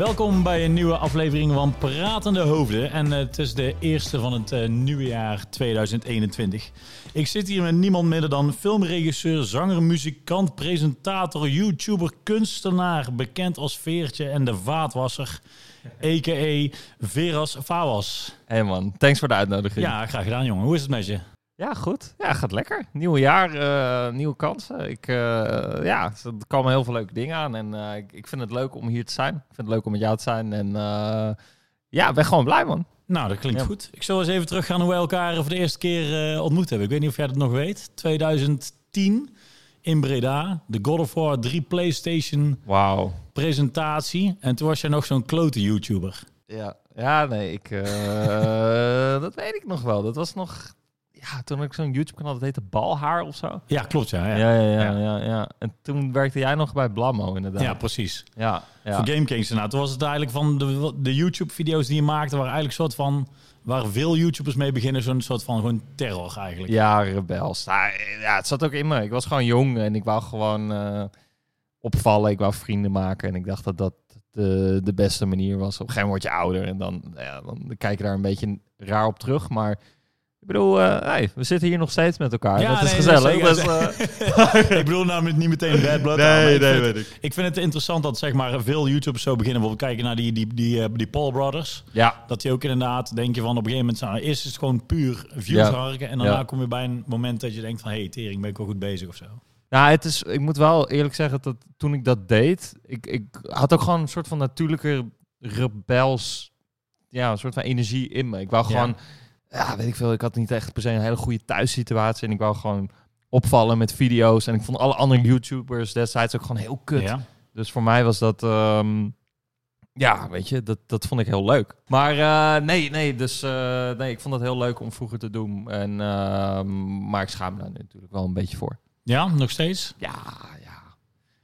Welkom bij een nieuwe aflevering van Pratende Hoofden. En uh, het is de eerste van het uh, nieuwe jaar 2021. Ik zit hier met niemand minder dan filmregisseur, zanger, muzikant, presentator, YouTuber, kunstenaar, bekend als Veertje en de Vaatwasser, a.k.a. Veras Fawas. Hey man, thanks voor de uitnodiging. Ja, graag gedaan jongen. Hoe is het met je? Ja, goed. Ja, gaat lekker. Nieuw jaar, uh, nieuwe kansen. Ik, uh, ja, er komen heel veel leuke dingen aan. En uh, ik, ik, vind het leuk om hier te zijn. Ik vind het leuk om met jou te zijn. En ja, ik ben gewoon blij, man. Nou, dat klinkt ja. goed. Ik zal eens even teruggaan hoe wij elkaar voor de eerste keer ontmoet hebben. Ik weet niet of jij dat nog weet. 2010 in Breda. De God of War 3 PlayStation wow. presentatie. En toen was jij nog zo'n klote YouTuber. Ja, ja nee, ik, dat weet ik nog wel. Dat was nog ja, toen had ik zo'n YouTube-kanaal, dat heette Balhaar of zo. Ja, klopt, ja. Ja, ja, ja. ja, ja, ja. En toen werkte jij nog bij Blammo, inderdaad. Ja, precies. Ja, ja. Voor Game Kings, nou, toen was het eigenlijk van de, de YouTube-video's die je maakte, waren eigenlijk een soort van, waar veel YouTubers mee beginnen, zo'n soort van gewoon terror eigenlijk. Ja, rebels. Nou, ja, het zat ook in me. Ik was gewoon jong en ik wou gewoon uh, opvallen. Ik wou vrienden maken en ik dacht dat dat de, de beste manier was. Op een gegeven moment word je ouder en dan, ja, dan kijk je daar een beetje raar op terug, maar... Ik bedoel, uh, hey, we zitten hier nog steeds met elkaar. Ja, dat is gezellig. Uh... ik bedoel namelijk niet meteen bad blood. Nee, aan, nee, ik weet vind, ik. Ik vind het interessant dat zeg maar veel YouTubers zo beginnen. Bijvoorbeeld kijken naar die, die, die, uh, die Paul Brothers. Ja. Dat die ook inderdaad denken van op een gegeven moment... Nou, eerst is het gewoon puur views ja. harken. En daarna ja. kom je bij een moment dat je denkt van... Hé, hey, tering, ben ik wel goed bezig of zo. Nou, het is, ik moet wel eerlijk zeggen dat toen ik dat deed... Ik, ik had ook gewoon een soort van natuurlijke rebels... Ja, een soort van energie in me. Ik wou gewoon... Ja ja, weet ik veel. Ik had niet echt per se een hele goede thuissituatie. En ik wou gewoon opvallen met video's. En ik vond alle andere YouTubers destijds ook gewoon heel kut. Ja. Dus voor mij was dat... Um, ja, weet je, dat, dat vond ik heel leuk. Maar uh, nee, nee, dus uh, nee, ik vond dat heel leuk om vroeger te doen. En, uh, maar ik schaam me daar natuurlijk wel een beetje voor. Ja, nog steeds? Ja, ja.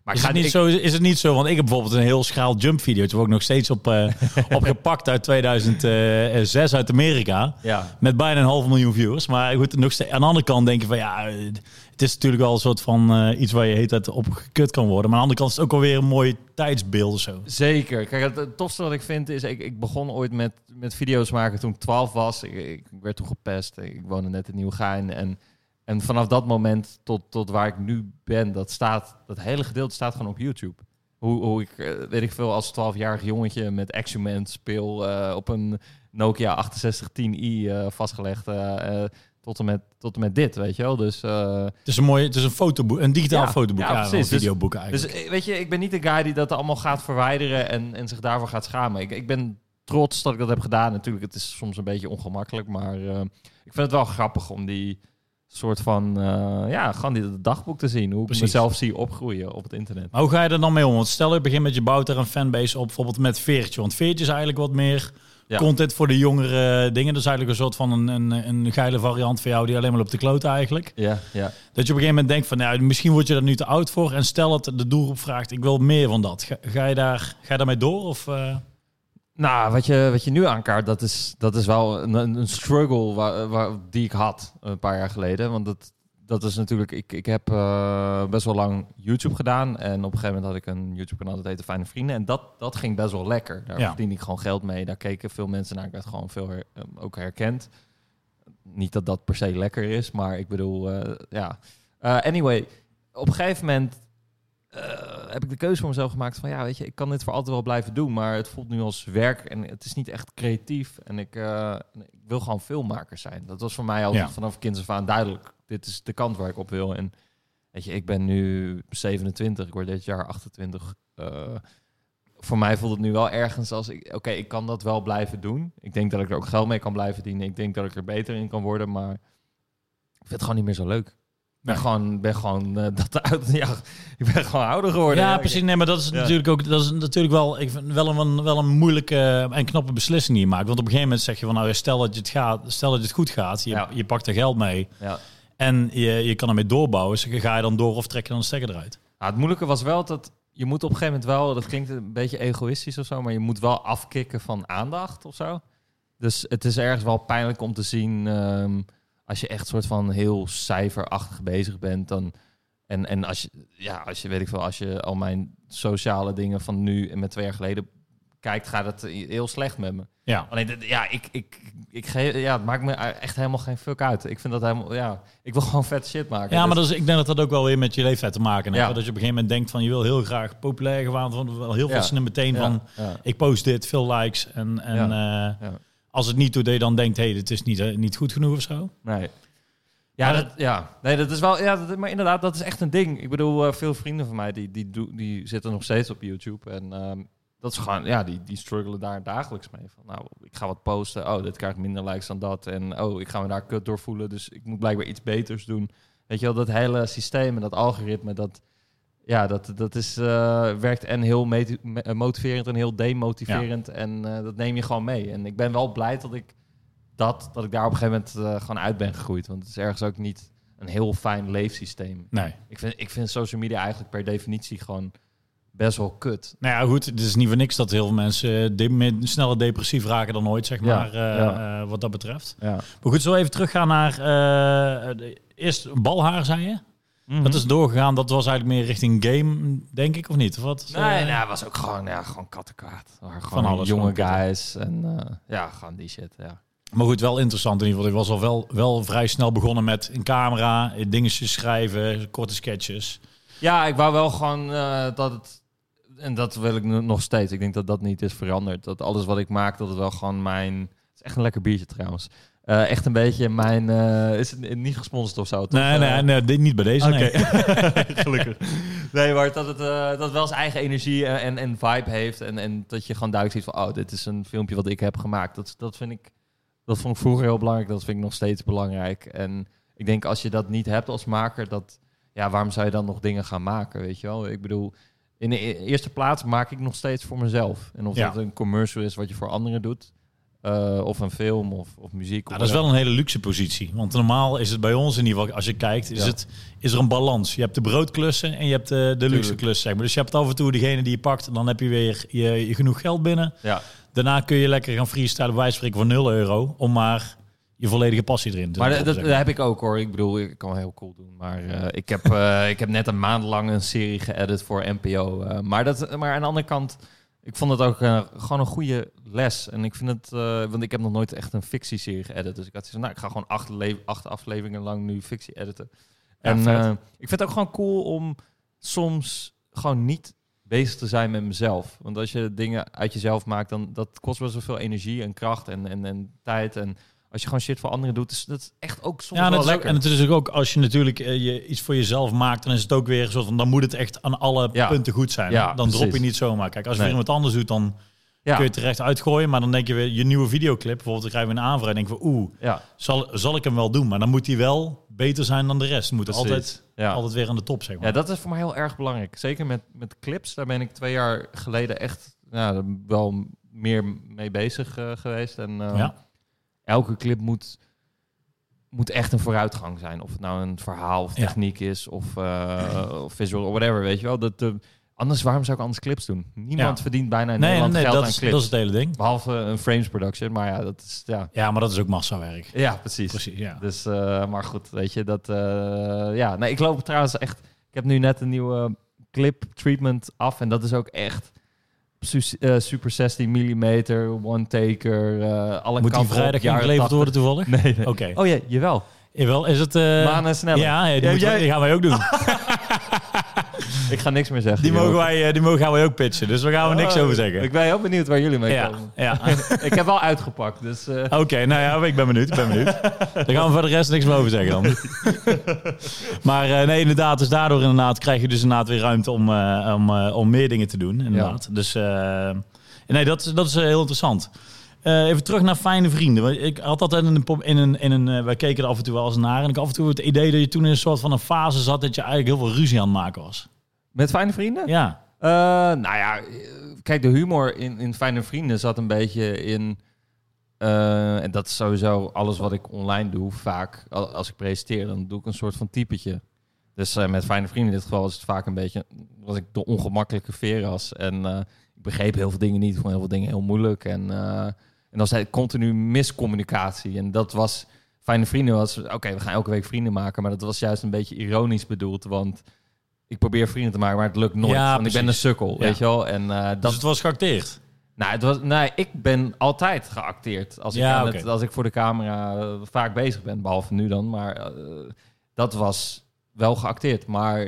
Maar is, het niet ik... zo, is het niet zo? Want ik heb bijvoorbeeld een heel schaal jump video. Het ook nog steeds op, uh, opgepakt uit 2006 uit Amerika. Ja. Met bijna een half miljoen viewers. Maar goed, nog steeds, aan de andere kant denk je van ja, het is natuurlijk wel een soort van uh, iets waar je heet het op gekut kan worden. Maar aan de andere kant is het ook alweer een mooi tijdsbeeld of zo. Zeker. Kijk, het, het tofste wat ik vind is, ik, ik begon ooit met, met video's maken toen ik 12 was. Ik, ik werd toen gepest. Ik woonde net in Nieuwegein en... En vanaf dat moment tot, tot waar ik nu ben, dat staat, dat hele gedeelte staat gewoon op YouTube. Hoe, hoe ik, weet ik veel, als 12-jarig jongetje met Action speel uh, op een Nokia 6810i uh, vastgelegd. Uh, tot en, met, tot en met dit, weet je wel. Dus, het is een mooi, het is een fotoboek, een digitaal ja, fotoboek, ja, ja, een videoboek eigenlijk. Dus weet je, ik ben niet de guy die dat allemaal gaat verwijderen en, en zich daarvoor gaat schamen. Ik, ik ben trots dat ik dat heb gedaan. Natuurlijk, het is soms een beetje ongemakkelijk, maar ik vind het wel grappig om die soort van, uh, ja, gewoon die dagboek te zien. Hoe Precies. ik mezelf zie opgroeien op het internet. Maar hoe ga je er dan mee om? Want stel je begint met je bouwt er een fanbase op, bijvoorbeeld met Veertje. Want Veertje is eigenlijk wat meer ja. content voor de jongere dingen. Dat is eigenlijk een soort van een, een, een geile variant voor jou die alleen maar op de kloot eigenlijk. Ja, ja. Dat je op een gegeven moment denkt van, nou, misschien word je er nu te oud voor. En stel dat de doelgroep vraagt, ik wil meer van dat. Ga, ga je, daar, ga je daarmee door? Of... Uh... Nou, wat je, wat je nu aankaart, dat is, dat is wel een, een struggle waar, waar, die ik had een paar jaar geleden. Want dat, dat is natuurlijk, ik, ik heb uh, best wel lang YouTube gedaan. En op een gegeven moment had ik een YouTube-kanaal dat heette Fijne Vrienden. En dat, dat ging best wel lekker. Daar ja. verdiende ik gewoon geld mee. Daar keken veel mensen naar. Ik werd gewoon veel her, um, ook herkend. Niet dat dat per se lekker is, maar ik bedoel, uh, ja. Uh, anyway, op een gegeven moment heb ik de keuze voor mezelf gemaakt van ja, weet je, ik kan dit voor altijd wel blijven doen, maar het voelt nu als werk en het is niet echt creatief en ik, uh, ik wil gewoon filmmaker zijn. Dat was voor mij altijd ja. vanaf kinds af aan duidelijk. Dit is de kant waar ik op wil. En weet je, ik ben nu 27, ik word dit jaar 28. Uh, voor mij voelt het nu wel ergens als ik, oké, okay, ik kan dat wel blijven doen. Ik denk dat ik er ook geld mee kan blijven verdienen. Ik denk dat ik er beter in kan worden, maar ik vind het gewoon niet meer zo leuk ben gewoon, ben gewoon uh, dat uit, ja, ik ben gewoon ouder geworden. Ja, precies. Nee, maar dat is ja. natuurlijk ook, dat is natuurlijk wel, ik vind wel een, wel een moeilijke en knappe beslissing die je maakt. Want op een gegeven moment zeg je van, nou, stel dat je het gaat, stel dat het goed gaat, je, ja. je pakt er geld mee ja. en je, je kan ermee doorbouwen. Dus ga je dan door of trek je dan de stekker eruit? Nou, het moeilijke was wel dat je moet op een gegeven moment wel, dat klinkt een beetje egoïstisch of zo, maar je moet wel afkicken van aandacht of zo. Dus het is ergens wel pijnlijk om te zien. Um, als je echt soort van heel cijferachtig bezig bent, dan. En, en als je, ja, als je weet ik veel, als je al mijn sociale dingen van nu en met twee jaar geleden kijkt, gaat het heel slecht met me. Ja. Alleen, ja, ik, ik, ik ge- ja, het maakt me echt helemaal geen fuck uit. Ik vind dat helemaal, ja, ik wil gewoon vet shit maken. Ja, maar Dus- dat is, ik denk dat dat ook wel weer met je leeftijd te maken heeft. Ja. Dat je op een gegeven moment denkt van je wil heel graag populair gewaand worden. Wel heel veel Ja. meteen ja, van ik post dit, veel likes. En, en Ja. Als het niet doet, dat je dan denkt, hé, hey, dit is niet, eh, niet goed genoeg of zo. Nee. Ja, dat, ja, nee, dat is wel, ja, dat, maar inderdaad, dat is echt een ding. Ik bedoel, eh, veel vrienden van mij die, die, doen- die zitten nog steeds op YouTube en ehm, dat is gewoon, ja, die, die struggelen daar dagelijks mee. Van, nou, ik ga wat posten, oh, dit krijgt minder likes dan dat en oh, ik ga me daar kut door voelen, dus ik moet blijkbaar iets beters doen. Weet je wel, dat hele systeem en dat algoritme, dat, ja, dat, dat is, eh, werkt en heel eh, motiverend en heel demotiverend en eh, dat neem je gewoon mee. En ik ben wel blij dat ik dat, dat ik daar op een gegeven moment gewoon uit ben gegroeid. Want het is ergens ook niet een heel fijn leefsysteem. Nee. Ik vind, ik vind social media eigenlijk per definitie gewoon best wel kut. Nou ja, goed, het is niet voor niks dat heel veel mensen de, sneller depressief raken dan ooit, zeg maar, ja. wat dat betreft. Ja. Maar goed, zo even teruggaan naar de- eerst balhaar, zei je? Mhm. Dat is doorgegaan, dat was eigenlijk meer richting game, denk ik, of niet? Of wat? Nee, Eh, nee, het was ook gewoon, ja, gewoon kattenkwaad. Gewoon Van alles, jonge guys. En eh, ja, gewoon die shit, ja. Maar goed, wel interessant in ieder geval. Ik was al wel, wel vrij snel begonnen met een camera, dingetjes schrijven, korte sketches. Ja, ik wou wel gewoon eh, dat het... En dat wil ik nog steeds. Ik denk dat dat niet is veranderd. Dat alles wat ik maak, dat het wel gewoon mijn... Het is echt een lekker biertje trouwens. Eh, echt een beetje mijn... eh, is het niet gesponsord of zo? toch? Nee, nee, Eh, nee, niet bij deze. Oké. Nee. Gelukkig. Nee, maar dat het, dat het wel zijn eigen energie en, en, en vibe heeft. En, en dat je gewoon duidelijk ziet van... Oh, dit is een filmpje wat ik heb gemaakt. Dat, dat vind ik... Dat vond ik vroeger heel belangrijk. Dat vind ik nog steeds belangrijk. En ik denk als je dat niet hebt als maker... Dat, ja, waarom zou je dan nog dingen gaan maken, weet je wel? Ik bedoel... In de e- eerste plaats maak ik nog steeds voor mezelf. En of Ja. dat een commercial is wat je voor anderen doet... eh, of een film of, of muziek. of Nou, dat is wel een hele luxe positie. Want normaal is het bij ons in ieder geval, als je kijkt, is, Ja. het, is er een balans. Je hebt de broodklussen en je hebt de, de luxe klussen. Zeg maar. Dus je hebt af en toe degene die je pakt, dan heb je weer je, je genoeg geld binnen. Ja. Daarna kun je lekker gaan freestylen, bij wijze van spreken, voor 0 euro, om maar je volledige passie erin te Maar dat, dat heb ik ook hoor. Ik bedoel, ik kan heel cool doen. Maar eh, ik, heb, eh, ik heb net een maand lang een serie geëdit voor NPO. eh, maar, dat, maar aan de andere kant, ik vond het ook eh, gewoon een goede les. En ik vind het, eh, want ik heb nog nooit echt een fictieserie geëdit. Dus ik had van, nou, ik ga gewoon acht, acht afleveringen lang nu fictie editen. En eh, ik vind het ook gewoon cool om soms gewoon niet bezig te zijn met mezelf. Want als je dingen uit jezelf maakt, dan dat kost wel veel energie en kracht en, en, en tijd. En als je gewoon shit voor anderen doet, is dat is echt ook soms Ja, wel ook, lekker. en het is ook als je natuurlijk eh, je iets voor jezelf maakt, dan is het ook weer een soort van, dan moet het echt aan alle Ja. punten goed zijn. Ja, dan drop je niet zomaar. Kijk, als je Nee. weer iemand anders doet, dan ja. kun je terecht uitgooien. Maar dan denk je weer, je nieuwe videoclip, bijvoorbeeld, dan krijgen we een aanvraag en denk je, oeh, ja, zal, zal ik hem wel doen? Maar dan moet hij wel beter zijn dan de rest. Moet precies. altijd, ja. altijd weer aan de top, zeg maar. ja, dat is voor mij heel erg belangrijk. Zeker met, met clips. Daar ben ik twee jaar geleden echt ja, wel meer mee bezig eh, geweest. En eh, Ja. elke clip moet, moet echt een vooruitgang zijn. Of het nou een verhaal of techniek is of, eh, of visual of whatever, weet je wel. Dat, eh, anders, waarom zou ik anders clips doen? Niemand Ja. verdient bijna in nee, Nederland nee, geld dat aan is, clips. dat is het hele ding. Behalve een frames production, maar ja, dat is, ja. Ja, maar dat is ook massawerk. Ja, precies. Precies, ja. Dus, eh, maar goed, weet je, dat... eh, ja, nee, ik loop trouwens echt... Ik heb nu net een nieuwe clip treatment af en dat is ook echt eh, super 16 mm, one-taker, eh alle Moet die vrijdag ingeleverd 80. worden toevallig? Nee, nee. Oké. Oh ja, jawel. Jawel, is het... Maan en sneller. Ja, ja, Ja, jij- die gaan wij ook doen. Ik ga niks meer zeggen. Die mogen, wij, eh, die mogen gaan wij ook pitchen. Dus daar gaan we niks Oh, over zeggen. Ik ben heel benieuwd waar jullie mee ja, komen. ja. ik heb wel uitgepakt, dus... eh, Oké, nou ja, ik ben benieuwd. Ik ben benieuwd. Daar gaan we voor de rest niks meer over zeggen dan. maar eh, nee, inderdaad. Dus daardoor inderdaad krijg je dus inderdaad weer ruimte om, om, om meer dingen te doen. Inderdaad. Dus nee, dat, is- dat is heel interessant. Even terug naar fijne vrienden. Ik had altijd in een, in een, in een wij keken er af en toe wel eens naar. En ik had af en toe het idee dat je toen in een soort van een fase zat dat je eigenlijk heel veel ruzie aan het maken was. Met fijne vrienden? Ja. Eh, nou ja, eh, kijk, de humor in, in Fijne Vrienden zat een beetje in... eh, en dat is sowieso alles wat ik online doe, vaak. Al- Als ik presenteer, dan doe ik een soort van typetje. Dus met Fijne Vrienden in dit geval is het vaak een beetje... was ik de ongemakkelijke veras. En ik begreep heel veel dingen niet. Ik vond heel veel dingen heel moeilijk. En, en dan zei continu miscommunicatie. En dat was... Fijne Vrienden was... Oké, we gaan elke week vrienden maken. Maar dat was juist een beetje ironisch bedoeld, want... Ik probeer vrienden te maken, maar het lukt nooit. Ja, want ik ben een sukkel, Ja. weet je wel. En eh, Dat dat dus het was geacteerd. Nou, het was, nee, ik ben altijd geacteerd. Als ik, Ja, aan het, als ik voor de camera eh, vaak bezig ben, behalve nu dan. Maar eh, dat was wel geacteerd. Maar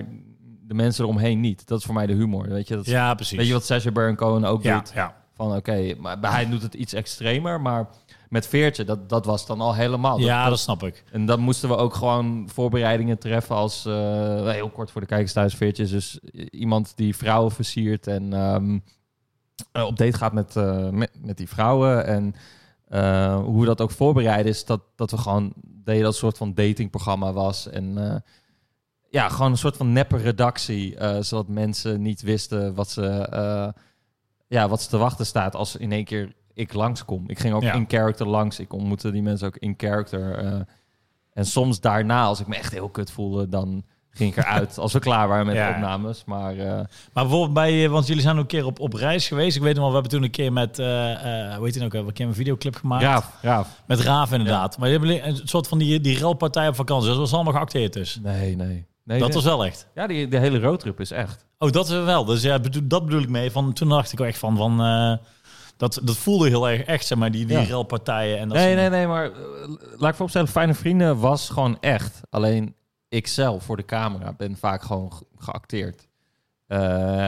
de mensen eromheen niet. Dat is voor mij de humor. Weet je, dat is- Ja, precies. weet je wat Sacha Baron Cohen ook ja, doet? ja. Van oké, maar hij doet het iets extremer. Maar met Veertje, dat, dat was dan al helemaal. ja, dat, dat snap ik. en dan moesten we ook gewoon voorbereidingen treffen als... eh, heel kort voor de kijkers thuis, Veertje is dus iemand die vrouwen versiert en ehm, eh, op date gaat met, eh, met, met die vrouwen. En hoe we dat ook voorbereiden is dat, dat we gewoon deden dat een soort van datingprogramma was. En ja, gewoon een soort van neppe redactie, zodat mensen niet wisten wat ze, ja, wat ze te wachten staat als in één keer ik langskom. Ik ging ook Ja. in character langs. Ik ontmoette die mensen ook in character. eh, en soms daarna, als ik me echt heel kut voelde, dan ging ik eruit als we klaar waren met Ja. de opnames. Maar eh, Maar bijvoorbeeld bij, eh, want jullie zijn ook een keer op, op reis geweest. Ik weet nog wel, we hebben toen een keer met, eh eh hoe heet die nou ook, we hebben een keer een videoclip gemaakt. Raaf, Raaf. Met Raaf inderdaad. Maar je hebt een soort van die, die relpartij op vakantie. Dat was allemaal geacteerd dus. Nee, nee. nee dat nee. was wel echt. Ja, die, de hele roadtrip is echt. Oh, dat is wel. Dus ja, bedoel- dat bedoel ik mee. Van, toen dacht ik ook echt van, van dat, dat voelde heel erg echt, zeg maar, die, die Ja. relpartijen. En dat Nee, nee, nee, maar eh, laat ik vooropstellen, Fijne Vrienden was gewoon echt. Alleen ik zelf voor de camera ben vaak gewoon ge- geacteerd. Eh,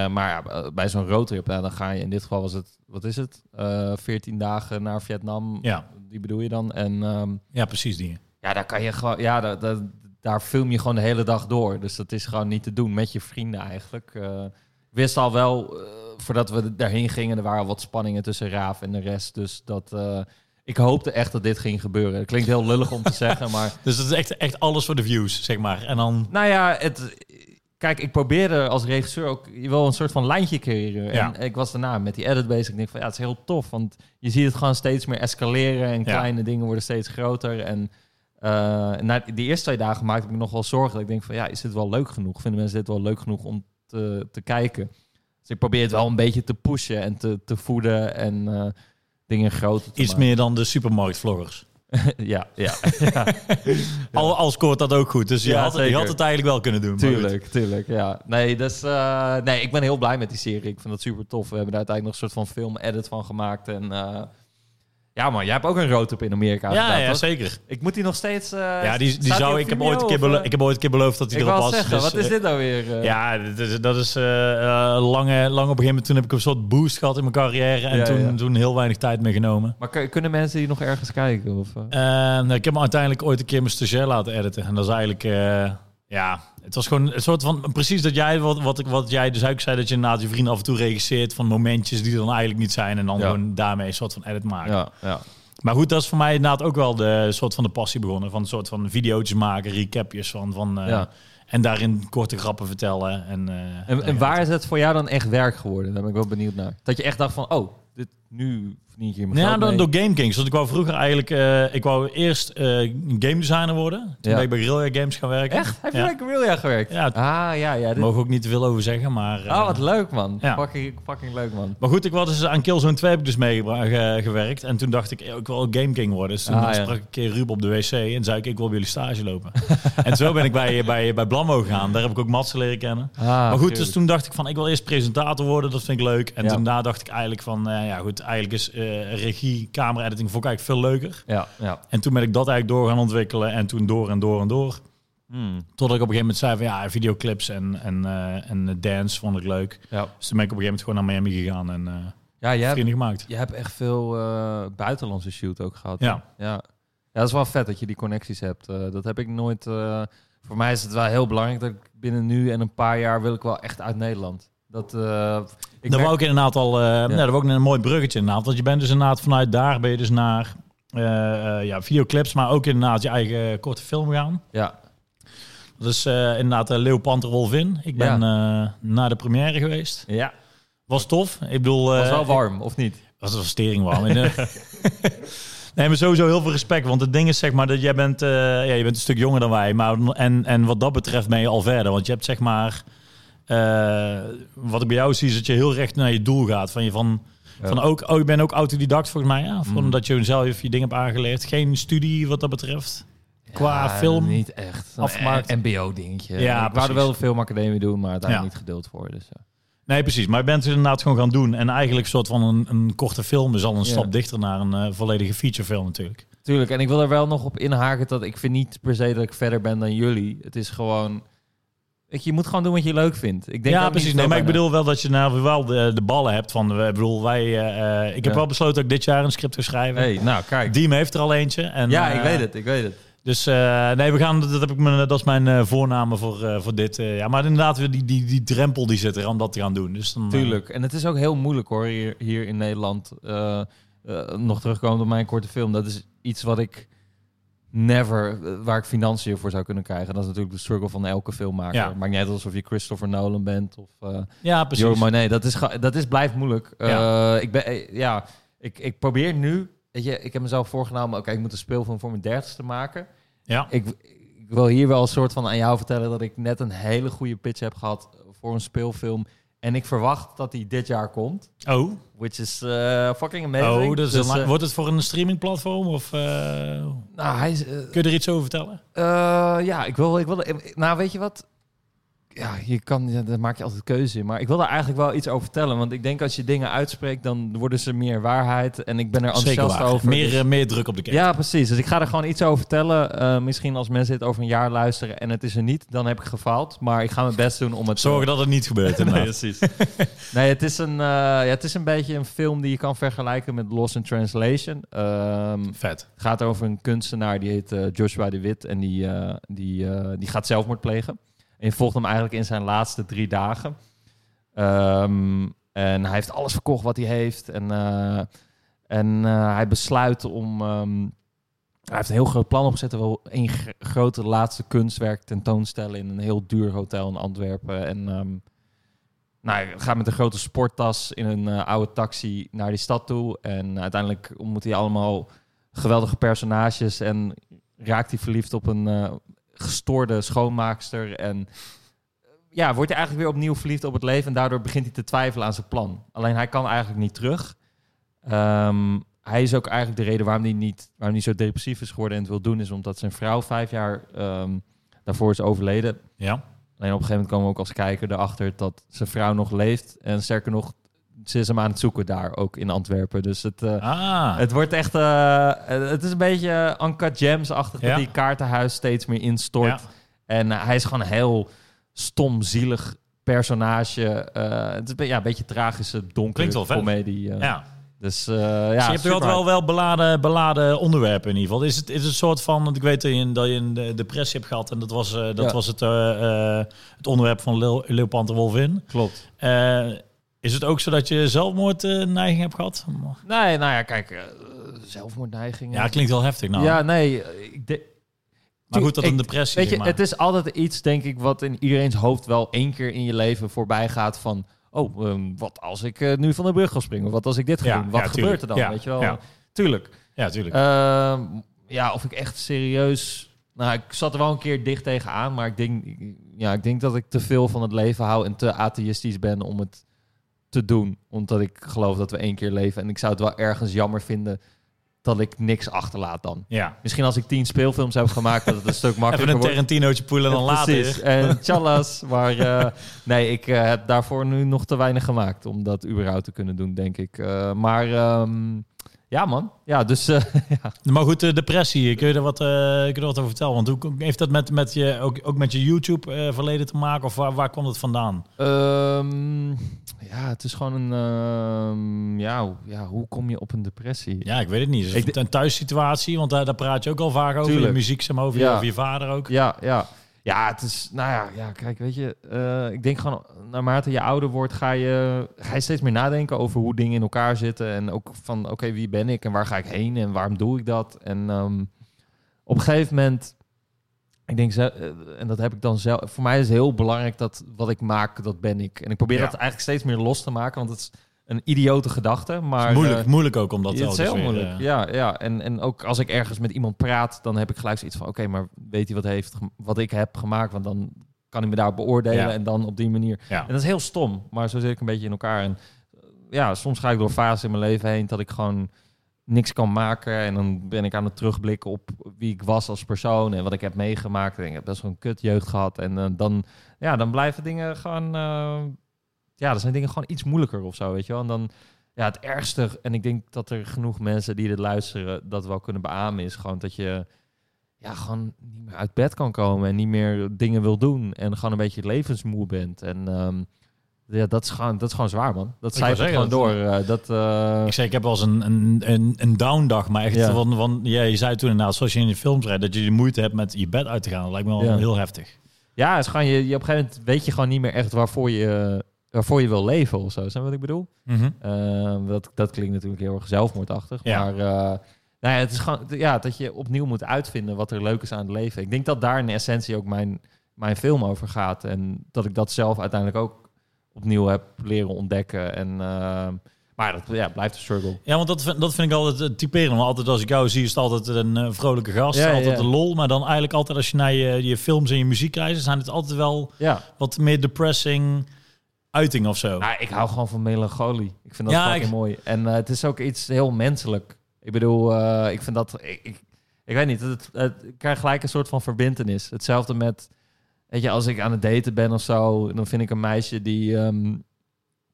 maar ja, bij zo'n roadtrip, nou, dan ga je, in dit geval was het, wat is het? Eh 14 dagen naar Vietnam, Ja. die bedoel je dan. En ehm, Ja, precies die. ja, daar kan je gewoon, ja, daar, daar, daar film je gewoon de hele dag door. Dus dat is gewoon niet te doen met je vrienden eigenlijk. Eh, wist al wel, eh, voordat we daarheen gingen, er waren wat spanningen tussen Raaf en de rest. Dus dat, eh, ik hoopte echt dat dit ging gebeuren. Het klinkt heel lullig om te zeggen, maar Dus dat is echt, echt alles voor de views, zeg maar. En dan... nou ja, het, kijk, ik probeerde als regisseur ook wel een soort van lijntje creëren. Ja. En ik was daarna met die edit bezig. Ik denk van ja, het is heel tof, want je ziet het gewoon steeds meer escaleren en Ja. kleine dingen worden steeds groter. En eh, na die eerste twee dagen maakte ik me nog wel zorgen. Dat ik denk van ja, is dit wel leuk genoeg? Vinden mensen dit wel leuk genoeg om te, te kijken? Dus ik probeer het wel een beetje te pushen en te, te voeden en eh, dingen groter te Iets maken. meer dan de supermarktvloggers. ja, ja, ja. Al, al scoort dat ook goed. Dus je, Ja, had, je had het eigenlijk wel kunnen doen. Tuurlijk, tuurlijk, ja. Nee, dus, eh, nee, ik ben heel blij met die serie. Ik vind dat super tof. We hebben daar uiteindelijk nog een soort van film-edit van gemaakt. En eh, ja man, jij hebt ook een roadtrip in Amerika Ja, gedaan, ja, toch? zeker. Ik moet die nog steeds... eh, Ja, die, die zou, op ik, heb Vimeo, ooit een keer of, belo- eh? ik heb ooit een keer beloofd dat hij Ik erop wou was. zeggen, dus, wat is eh, dit nou weer? eh? Ja, dat is, dat is eh, eh, lange, lang op een gegeven moment. Toen heb ik een soort boost gehad in mijn carrière. En Ja, toen, ja. toen heel weinig tijd meer genomen. Maar kun- kunnen mensen die nog ergens kijken? Of, eh? Eh, nou, ik heb me uiteindelijk ooit een keer mijn stagiair laten editen. En dat is eigenlijk... eh, ja, het was gewoon een soort van... Precies dat jij, wat, wat, ik- wat jij dus ook zei... dat je inderdaad je vrienden af en toe regisseert... van momentjes die er dan eigenlijk niet zijn... en dan Ja. gewoon daarmee een soort van edit maken. ja, ja. Maar goed, dat is voor mij inderdaad ook wel de soort van de passie begonnen. Van een soort van video's maken, recapjes van... van eh, Ja. En daarin korte grappen vertellen. En, eh, En, en waar is het voor jou dan echt werk geworden? Daar ben ik wel benieuwd naar. Dat je echt dacht van, oh, dit, nu verdien mijn Ja, geld door, mee. door Game Kings. Want ik wou vroeger eigenlijk... eh, ik wou eerst eh, game designer worden. Toen Ja. ben ik bij Guerrilla Games gaan werken. Echt? Heb je Ja. bij Guerrilla gewerkt? Ja. Ah, ja, ja. Dit... mogen we ook niet te veel over zeggen, maar... eh, Oh, wat leuk, man. Ja. Fucking, fucking leuk, man. Maar goed, ik was dus aan Killzone 2 heb ik dus mee ge- gewerkt. En toen dacht ik, eh, ik wil ook Game King worden. Dus toen Ah, sprak ik een keer Ruben op de wc en zei ik, ik wil bij jullie stage lopen. en zo ben ik bij, bij, bij Blammo gegaan. Daar heb ik ook Mats leren kennen. Ah, maar goed, tuurlijk. dus toen dacht ik van, ik wil eerst presentator worden. Dat vind ik leuk. En toen daarna dacht ik eigenlijk van, eh, ja goed, eigenlijk is eh, regie, camera editing vond ik eigenlijk veel leuker. Ja, ja. En toen ben ik dat eigenlijk door gaan ontwikkelen. En toen door en door en door. Hmm. Totdat ik op een gegeven moment zei van, ja, videoclips en, en, eh, en dance vond ik leuk. Ja, Dus toen ben ik op een gegeven moment gewoon naar Miami gegaan en eh ja je, hebt, vrienden gemaakt. je hebt echt veel eh, buitenlandse shoot ook gehad. Ja. hè? ja. Ja, dat is wel vet dat je die connecties hebt. Eh, dat heb ik nooit... eh, voor mij is het wel heel belangrijk dat ik binnen nu en een paar jaar wil ik wel echt uit Nederland. Dat, eh, ik dat merk- wou ik inderdaad al. eh ja. dat was ook een mooi bruggetje inderdaad. Want je bent dus inderdaad vanuit daar ben je dus naar eh, ja, videoclips, maar ook inderdaad je eigen korte film gaan. Ja, Dat is inderdaad uh, Leeuw Panter Wolvin. Ik ben naar de première geweest. ja. Was tof. Ik bedoel... was wel warm, of niet? Was een stering warm. In de- nee, maar sowieso heel veel respect. Want het ding is zeg maar dat jij bent, ja, je bent een stuk jonger dan wij. Maar, en, en wat dat betreft ben je al verder. Want je hebt zeg maar... eh, wat ik bij jou zie is dat je heel recht naar je doel gaat. Van je van... Ja. Van ook, oh, je bent ook autodidact volgens mij. Ja? Mm. omdat je zelf je dingen hebt aangeleerd. Geen studie wat dat betreft. Qua Ja, film. Niet echt. afgemaakt. Een MBO-dingetje. Ja, ik wou er wel de filmacademie doen, maar Ja. niet geduld voor. Dus, ja. Nee, precies. Maar je bent het inderdaad gewoon gaan doen. En eigenlijk een soort van een, een korte film is al een stap dichter naar een eh, volledige featurefilm natuurlijk. Tuurlijk, en ik wil er wel nog op inhaken dat ik vind niet per se dat ik verder ben dan jullie. Het is gewoon... Weet je, je moet gewoon doen wat je leuk vindt. Ik denk ja, precies. Nee, maar ik bedoel wel dat je nou wel de, de ballen hebt van... eh, Ik bedoel, wij... eh, eh, ik heb Ja. wel besloten dat ik dit jaar een script ga schrijven. Hey, nou, kijk. Diem heeft er al eentje. En, ja, ik weet het, ik weet het. Dus nee, we gaan, dat, heb ik mijn, dat is mijn eh, voorname voor, voor dit. ja, maar inderdaad, die, die, die drempel die zit er om dat te gaan doen. Dus dan, Tuurlijk. En het is ook heel moeilijk hoor, hier, hier in Nederland. Nog terugkomen op mijn korte film. Dat is iets wat ik never, eh, waar ik financiën voor zou kunnen krijgen. Dat is natuurlijk de struggle van elke filmmaker. Ja. Maakt niet uit alsof je Christopher Nolan bent of eh ja, precies. Joe Monet. Dat is, dat is blijft moeilijk. Ja. Eh, ik, ben, eh, ja, ik, ik probeer nu, weet je, ik heb mezelf voorgenomen, oké, ik moet een speelfilm voor mijn dertigste maken. Ja. Ik, ik wil hier wel een soort van aan jou vertellen dat ik net een hele goede pitch heb gehad voor een speelfilm. En ik verwacht dat die dit jaar komt. Oh, Which is eh, fucking amazing. oh dus, Dus, wordt het voor een streamingplatform? Of eh, nou, hij kun je er iets over vertellen? ja, ik wil, ik wil... Nou, weet je wat? Ja, je kan, ja, daar maak je altijd keuze in. Maar ik wil daar eigenlijk wel iets over vertellen. Want ik denk als je dingen uitspreekt, dan worden ze meer waarheid. En ik ben er enthousiast over. Meer, dus- eh, meer druk op de keten. Ja, precies. Dus ik ga er gewoon iets over vertellen. Eh, misschien als mensen dit over een jaar luisteren en het is er niet, dan heb ik gefaald. Maar ik ga mijn best doen om het... Zorgen dat het niet gebeurt. Nee, precies. nee, het is, een, eh, ja, het is een beetje een film die je kan vergelijken met Lost in Translation. Ehm, Vet. het gaat over een kunstenaar die heet eh, Joshua de Wit en die, eh, die, eh, die gaat zelfmoord plegen. En je volgt hem eigenlijk in zijn laatste drie dagen. Ehm, en hij heeft alles verkocht wat hij heeft. En, eh, en eh, hij besluit om... ehm, hij heeft een heel groot plan opgezet. Hij wil één gr- grote laatste kunstwerk tentoonstellen in een heel duur hotel in Antwerpen. En ehm, nou, hij gaat met een grote sporttas in een eh, oude taxi naar die stad toe. En uiteindelijk ontmoet hij allemaal geweldige personages. En raakt hij verliefd op een gestoorde schoonmaakster. En eh, ja, wordt hij eigenlijk weer opnieuw verliefd op het leven. En daardoor begint hij te twijfelen aan zijn plan. Alleen hij kan eigenlijk niet terug. Ehm, hij is ook eigenlijk de reden waarom hij niet waarom hij zo depressief is geworden en het wil doen, is omdat zijn vrouw vijf jaar ehm, daarvoor is overleden. Ja. Alleen op een gegeven moment komen we ook als kijker erachter dat zijn vrouw nog leeft. En sterker nog, ze is hem aan het zoeken daar, ook in Antwerpen. Dus het, eh, Ah, het wordt echt... eh, het is een beetje Uncut Gems-achtig Ja. dat die kaartenhuis steeds meer instort. ja. En eh, hij is gewoon een heel stom, zielig personage. Eh, het is ja, een beetje tragische, donkere wel comedie. eh. ja. Dus eh, ja, dus je hebt wel, hype. wel beladen, beladen onderwerpen in ieder geval. Is het, is het een soort van, want ik weet dat je, een- dat je een de- depressie hebt gehad en dat was, eh, dat Ja. was het, eh, eh, het onderwerp van Leeuw en Wolvin. Klopt. Eh, is het ook zo dat je zelfmoordneiging hebt gehad? Nee, nou ja, kijk, eh, zelfmoordneigingen. Ja, klinkt wel heftig nou. Ja, nee. eh, Ik de- maar goed, dat een depressie, Weet je, zeg maar. het is altijd iets, denk ik, wat in iedereen's hoofd wel één keer in je leven voorbij gaat van... Oh, ehm, wat als ik eh, nu van de brug ga springen? Wat als ik dit ga Ja, doen? Wat ja, gebeurt er dan? Ja, Weet je wel? ja. Tuurlijk. Ja, tuurlijk. Ehm, ja, of ik echt serieus... Nou, ik zat er wel een keer dicht tegenaan, maar ik denk, ja, ik denk dat ik te veel van het leven hou en te atheïstisch ben om het te doen. Omdat ik geloof dat we één keer leven. En ik zou het wel ergens jammer vinden dat ik niks achterlaat dan. ja. Misschien als ik tien speelfilms heb gemaakt, dat het een stuk Even makkelijker een wordt. Tarantinootje poelen en dan later. Precies. En tjallas. Maar eh, nee, ik eh, heb daarvoor nu nog te weinig gemaakt om dat überhaupt te kunnen doen, denk ik. Eh, maar ehm, ja, man. Ja, dus eh, Maar goed, de depressie, kun je er wat, eh, kun je er wat over vertellen? Want hoe heeft dat met, met je, ook, ook met je YouTube-verleden te maken? Of waar, waar komt het vandaan? ehm, ja, het is gewoon een... ehm, ja, hoe- ja, hoe kom je op een depressie? Ja, ik weet het niet. Is het een thuissituatie? Want daar, daar praat je ook al vaak over. Tuurlijk. Je muziek, zeg maar, over, je, Ja. over je vader ook. Ja, ja. Ja, het is, nou ja, ja kijk, weet je, eh, ik denk gewoon, naarmate je ouder wordt, ga je, ga je steeds meer nadenken over hoe dingen in elkaar zitten. En ook van, oké, wie ben ik en waar ga ik heen en waarom doe ik dat? En ehm, op een gegeven moment, ik denk, ze- eh, en dat heb ik dan zelf, voor mij is het heel belangrijk dat wat ik maak, dat ben ik. En ik probeer Ja. dat eigenlijk steeds meer los te maken, want het is een idiote gedachte. Maar, moeilijk, eh, moeilijk ook om dat ja, het is heel weer, moeilijk. Ja, ja. En, en ook als ik ergens met iemand praat, dan heb ik gelijk zoiets van: oké, maar weet hij wat, heeft, wat ik heb gemaakt? Want dan kan hij me daar beoordelen Ja. en dan op die manier. ja. En dat is heel stom, maar zo zit ik een beetje in elkaar. En eh, ja, soms ga ik door fases in mijn leven heen dat ik gewoon niks kan maken. En dan ben ik aan het terugblikken op wie ik was als persoon en wat ik heb meegemaakt. En ik heb best wel een kut jeugd gehad. En eh, dan, ja, dan blijven dingen gewoon. Ja, dan zijn dingen gewoon iets moeilijker of zo, weet je wel. En dan, ja, het ergste, en ik denk dat er genoeg mensen die dit luisteren dat wel kunnen beamen, is gewoon dat je ja, gewoon niet meer uit bed kan komen en niet meer dingen wil doen en gewoon een beetje levensmoe bent. En ehm, ja, dat is gewoon, dat is gewoon zwaar, man. Dat cijfert gewoon door. eh, dat, eh, Ik zei, ik heb wel eens een, een, een, een down dag, maar echt Ja. van, van, ja, je zei toen inderdaad, zoals je in de films rijdt, dat je de moeite hebt met je bed uit te gaan. Dat lijkt me wel Ja. heel heftig. ja, het is gewoon, je, je, op een gegeven moment weet je gewoon niet meer echt waarvoor je, waarvoor je wil leven of zo. Je wat ik bedoel? Eh, dat, dat klinkt natuurlijk heel erg zelfmoordachtig. Ja. Maar eh, nou ja, het is gewoon ja, dat je opnieuw moet uitvinden wat er leuk is aan het leven. Ik denk dat daar in essentie ook mijn, mijn film over gaat. En dat ik dat zelf uiteindelijk ook opnieuw heb leren ontdekken. En, eh, maar dat ja, blijft een struggle. Ja, want dat vind, dat vind ik altijd het typerend. Maar altijd als ik jou zie, is het altijd een eh, vrolijke gast. Ja, altijd ja. een lol. Maar dan eigenlijk altijd als je naar je, je films en je muziek kijkt, zijn het altijd wel wat meer depressing uiting of zo. nou, ik hou gewoon van melancholie. Ik vind dat Ja, fucking ik- mooi. En eh, het is ook iets heel menselijk. Ik bedoel, eh, ik vind dat... Ik, ik, ik weet niet, het, het, ik krijg gelijk een soort van verbindenis. Hetzelfde met... Weet je, als ik aan het daten ben of zo, dan vind ik een meisje die ehm,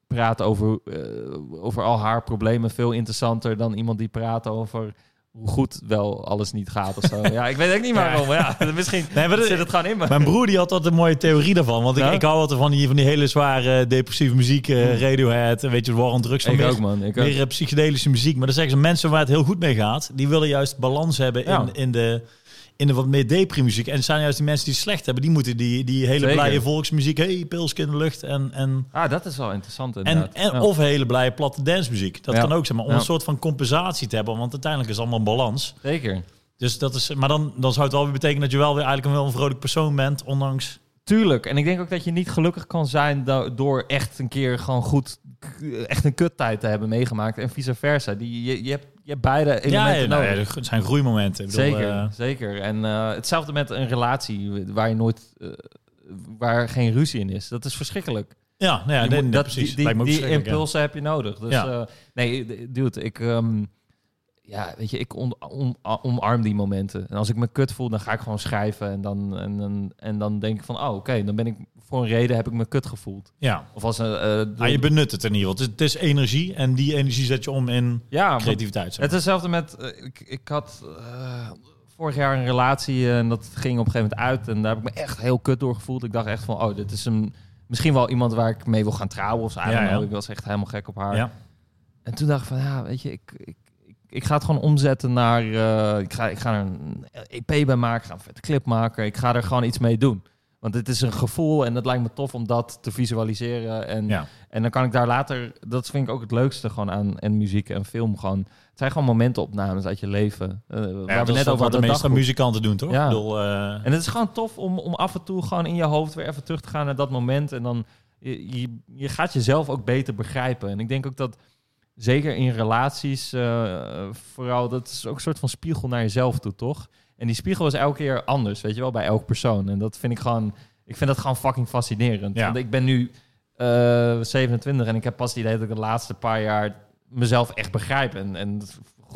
praat over, eh, over al haar problemen veel interessanter dan iemand die praat over hoe goed wel alles niet gaat of zo. ja, ik weet ook niet waarom. Ja, misschien Nee, maar dat- zit het gewoon in me. Mijn broer die had altijd een mooie theorie daarvan. Want ik, Ja? ik hou altijd van die, van die hele zware depressieve muziek. eh, Radiohead, en weet je, War on Drugs. Van Ik meer, ook, man. Ik ook. meer eh, psychedelische muziek. Maar dan zeggen ze, mensen waar het heel goed mee gaat... die willen juist balans hebben Ja. in, in, de, in de wat meer depri-muziek. En het zijn juist die mensen die het slecht hebben... die moeten die, die hele Zeker. blije volksmuziek... hey, pilsje in de lucht en... en Ah, dat is wel interessant en, inderdaad. en, Ja. Of hele blije platte dancemuziek. Dat Ja. kan ook zijn, maar om Ja. een soort van compensatie te hebben. Want uiteindelijk is het allemaal een balans. Zeker. Dus dat is, maar dan, dan zou het wel weer betekenen dat je wel weer eigenlijk een, wel een vrolijk persoon bent. Ondanks Tuurlijk. En ik denk ook dat je niet gelukkig kan zijn do- door echt een keer gewoon goed, k- echt een kuttijd te hebben meegemaakt. En vice versa. Die, je, je, hebt, je hebt beide elementen ja, nou ja, het zijn groeimomenten. Ik bedoel, zeker, eh, zeker. En eh, hetzelfde met een relatie waar je nooit, eh, waar geen ruzie in is. Dat is verschrikkelijk. ja, nou ja, Je nee, moet- nee, dat, precies. Die, die, die ja. impulsen heb je nodig. Dus Ja. eh, nee, dude, ik, ehm, ja, weet je, ik on, on- omarm die momenten. En als ik me kut voel, dan ga ik gewoon schrijven. En dan, en, dan, en dan denk ik van, oh, oké, dan ben ik voor een reden heb ik me kut gevoeld. Ja, Of als een. eh, maar je benut het in ieder geval. Het is, het is energie en die energie zet je om in ja, creativiteit. zeg het is hetzelfde met. eh, ik, ik had eh, vorig jaar een relatie en dat ging op een gegeven moment uit. En daar heb ik me echt heel kut door gevoeld. Ik dacht echt van, oh, dit is een, misschien wel iemand waar ik mee wil gaan trouwen of zo. Ja, ja. Ik was echt helemaal gek op haar. ja. En toen dacht ik van, ja, weet je, ik, ik, ik, ga het gewoon omzetten naar... eh, ik, ga, ik ga er een EP bij maken, ik ga een vette clip maken. Ik ga er gewoon iets mee doen. Want het is een gevoel en het lijkt me tof om dat te visualiseren. En, Ja. en dan kan ik daar later... Dat vind ik ook het leukste gewoon aan en muziek en film. Gewoon, het zijn gewoon momentenopnames uit je leven. Waar Ja, dat net wat over de hadden, meeste dagboek. muzikanten doen, toch? Ja. Ik bedoel, eh, En het is gewoon tof om, om af en toe gewoon in je hoofd weer even terug te gaan naar dat moment. En dan je, je, je gaat jezelf ook beter begrijpen. En ik denk ook dat zeker in relaties, eh, vooral, dat is ook een soort van spiegel naar jezelf toe, toch? En die spiegel is elke keer anders, weet je wel, bij elk persoon. En dat vind ik gewoon, ik vind dat gewoon fucking fascinerend. Ja. Want ik ben nu eh 27 en ik heb pas het idee dat ik de laatste paar jaar mezelf echt begrijp. En, en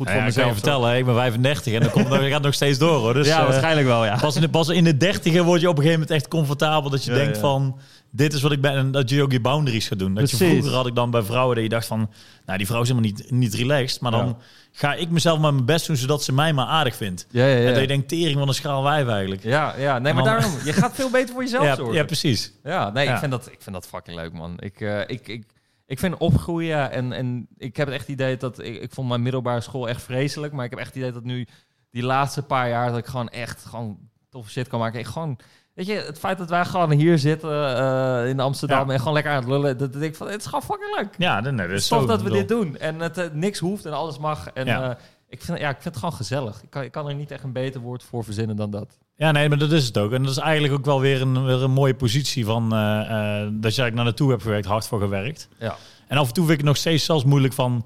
goed nou voor ja, ik kan mezelf. je vertellen, ik ben 35 en dat, komt, dat gaat nog steeds door. Hoor. Dus, ja, eh, waarschijnlijk wel, ja. Pas in, de, pas in de dertiger word je op een gegeven moment echt comfortabel. Dat je Ja, denkt ja. van, dit is wat ik ben. En dat je ook je boundaries gaat doen. Dat je vroeger had ik dan bij vrouwen dat je dacht van... Nou, die vrouw is helemaal niet, niet relaxed. Maar dan Ja. ga ik mezelf maar mijn best doen, zodat ze mij maar aardig vindt. Ja, ja, ja. En dat je denkt, tering van een schaal wijf eigenlijk. Ja, ja. Nee, maar dan- daarom, je gaat veel beter voor jezelf Ja, zorgen. ja, precies. Ja, nee, Ja. Ik, vind dat, ik vind dat fucking leuk, man. Ik, eh, ik, ik, ik vind opgroeien en, en ik heb het echt idee dat... Ik, ik vond mijn middelbare school echt vreselijk, maar ik heb echt het idee dat nu die laatste paar jaar... dat ik gewoon echt gewoon toffe shit kan maken. Ik gewoon... Weet je, het feit dat wij gewoon hier zitten eh, in Amsterdam Ja. en gewoon lekker aan het lullen, dat, dat ik van, het is gewoon fucking leuk. Ja, nee, dat Het is tof zo, dat we dit doen en het eh, niks hoeft en alles mag. En Ja. eh, ik, vind, ja, ik vind het gewoon gezellig. Ik kan, ik kan er niet echt een beter woord voor verzinnen dan dat. Ja, nee, maar dat is het ook. En dat is eigenlijk ook wel weer een, weer een mooie positie van... eh, eh, dat je eigenlijk naar naartoe hebt gewerkt, hard voor gewerkt. Ja. En af en toe vind ik het nog steeds zelfs moeilijk van...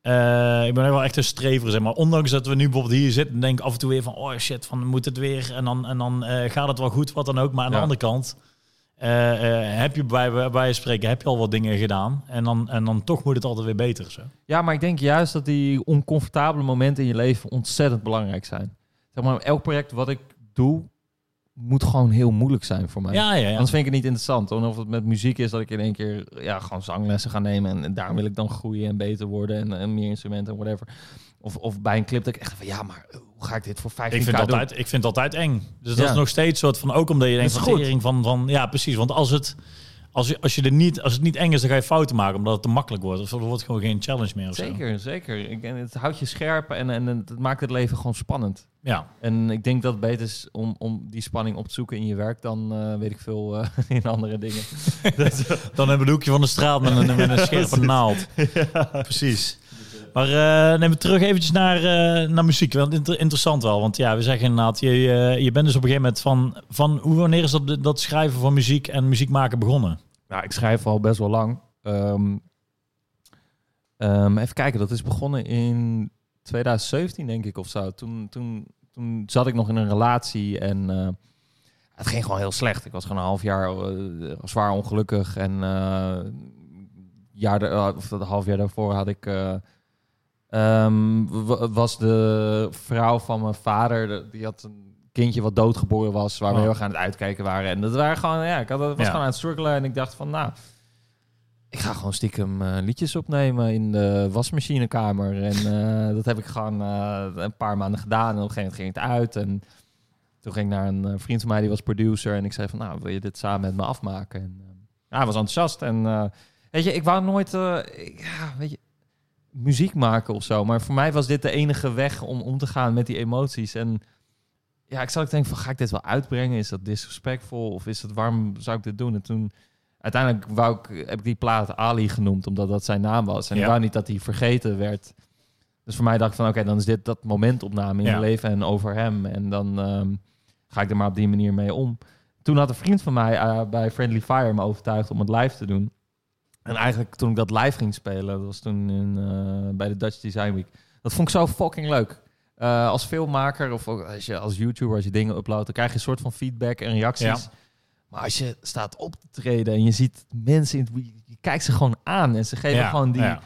eh, ik ben wel echt een strever, zeg maar. Ondanks dat we nu bijvoorbeeld hier zitten, denk ik af en toe weer van... Oh shit, van moet het weer? En dan, en dan gaat het wel goed, wat dan ook. Maar aan Ja. de andere kant... heb je bij, bij je spreken, heb je al wat dingen gedaan. En dan, en dan toch moet het altijd weer beter. Zo. Ja, maar ik denk juist dat die oncomfortabele momenten in je leven ontzettend belangrijk zijn. Zeg maar, elk project wat ik doe, moet gewoon heel moeilijk zijn voor mij. Ja, ja, ja. Anders vind ik het niet interessant. Of het met muziek is dat ik in één keer ja, gewoon zanglessen ga nemen. En, en daar wil ik dan groeien en beter worden. En, en meer instrumenten en whatever. Of, of bij een clip dat ik echt van ja, maar hoe ga ik dit voor 15 Ik vind, altijd, ik vind het altijd eng. Dus dat Ja. is nog steeds soort van, ook omdat je denkt van, van, van, ja precies. Want als het, als je, als je er niet, als het niet eng is, dan ga je fouten maken omdat het te makkelijk wordt. Of er wordt gewoon geen challenge meer of zo. Zeker, zeker. Ik, en het houdt je scherp en, en het maakt het leven gewoon spannend. Ja, En ik denk dat het beter is om, om die spanning op te zoeken in je werk dan eh, weet ik veel eh, in andere dingen. Dan hebben we een hoekje van de straat met een, met een scherpe naald. Precies. Maar eh neem we terug eventjes naar, eh, naar muziek. Want inter- interessant wel. Want ja, we zeggen inderdaad, je, je bent dus op een gegeven moment van... van hoe, wanneer is dat, dat schrijven van muziek en muziek maken begonnen? Nou, ik schrijf al best wel lang. Ehm, ehm, even kijken, dat is begonnen in 2017, denk ik, of zo. Toen, toen, toen zat ik nog in een relatie en eh, het ging gewoon heel slecht. Ik was gewoon een half jaar eh, zwaar ongelukkig. En eh, jaar of dat half jaar daarvoor had ik... eh, ehm, was de vrouw van mijn vader, de- die had een kindje wat doodgeboren was, waar we Oh. heel erg aan het uitkijken waren. En dat waren gewoon, ja, ik had, was Ja. gewoon aan het struggelen en ik dacht van, nou, ik ga gewoon stiekem eh, liedjes opnemen in de wasmachinekamer. En eh, dat heb ik gewoon eh, een paar maanden gedaan en op een gegeven moment ging het uit. En toen ging ik naar een vriend van mij, die was producer. En ik zei van, nou, wil je dit samen met me afmaken? En ja, hij was enthousiast. En weet je, ik wou nooit, ik- ja, weet je, muziek maken of zo. Maar voor mij was dit de enige weg om om te gaan met die emoties. En ja, ik zat ook denken van, ga ik dit wel uitbrengen? Is dat disrespectful? Of is het, waarom zou ik dit doen? En toen, uiteindelijk wou ik, heb ik die plaat Ali genoemd, omdat dat zijn naam was. En Ja. ik wou niet dat hij vergeten werd. Dus voor mij dacht ik van, oké, dan is dit dat momentopname in Ja. mijn leven en over hem. En dan ehm, ga ik er maar op die manier mee om. Toen had een vriend van mij eh, bij Friendly Fire me overtuigd om het live te doen. En eigenlijk toen ik dat live ging spelen, dat was toen in, eh, bij de Dutch Design Week. Dat vond ik zo fucking leuk. Eh, als filmmaker of als je als YouTuber, als je dingen uploadt, dan krijg je een soort van feedback en reacties. Ja. Maar als je staat op te treden en je ziet mensen, in het, je kijkt ze gewoon aan en ze geven Ja, gewoon die, ja.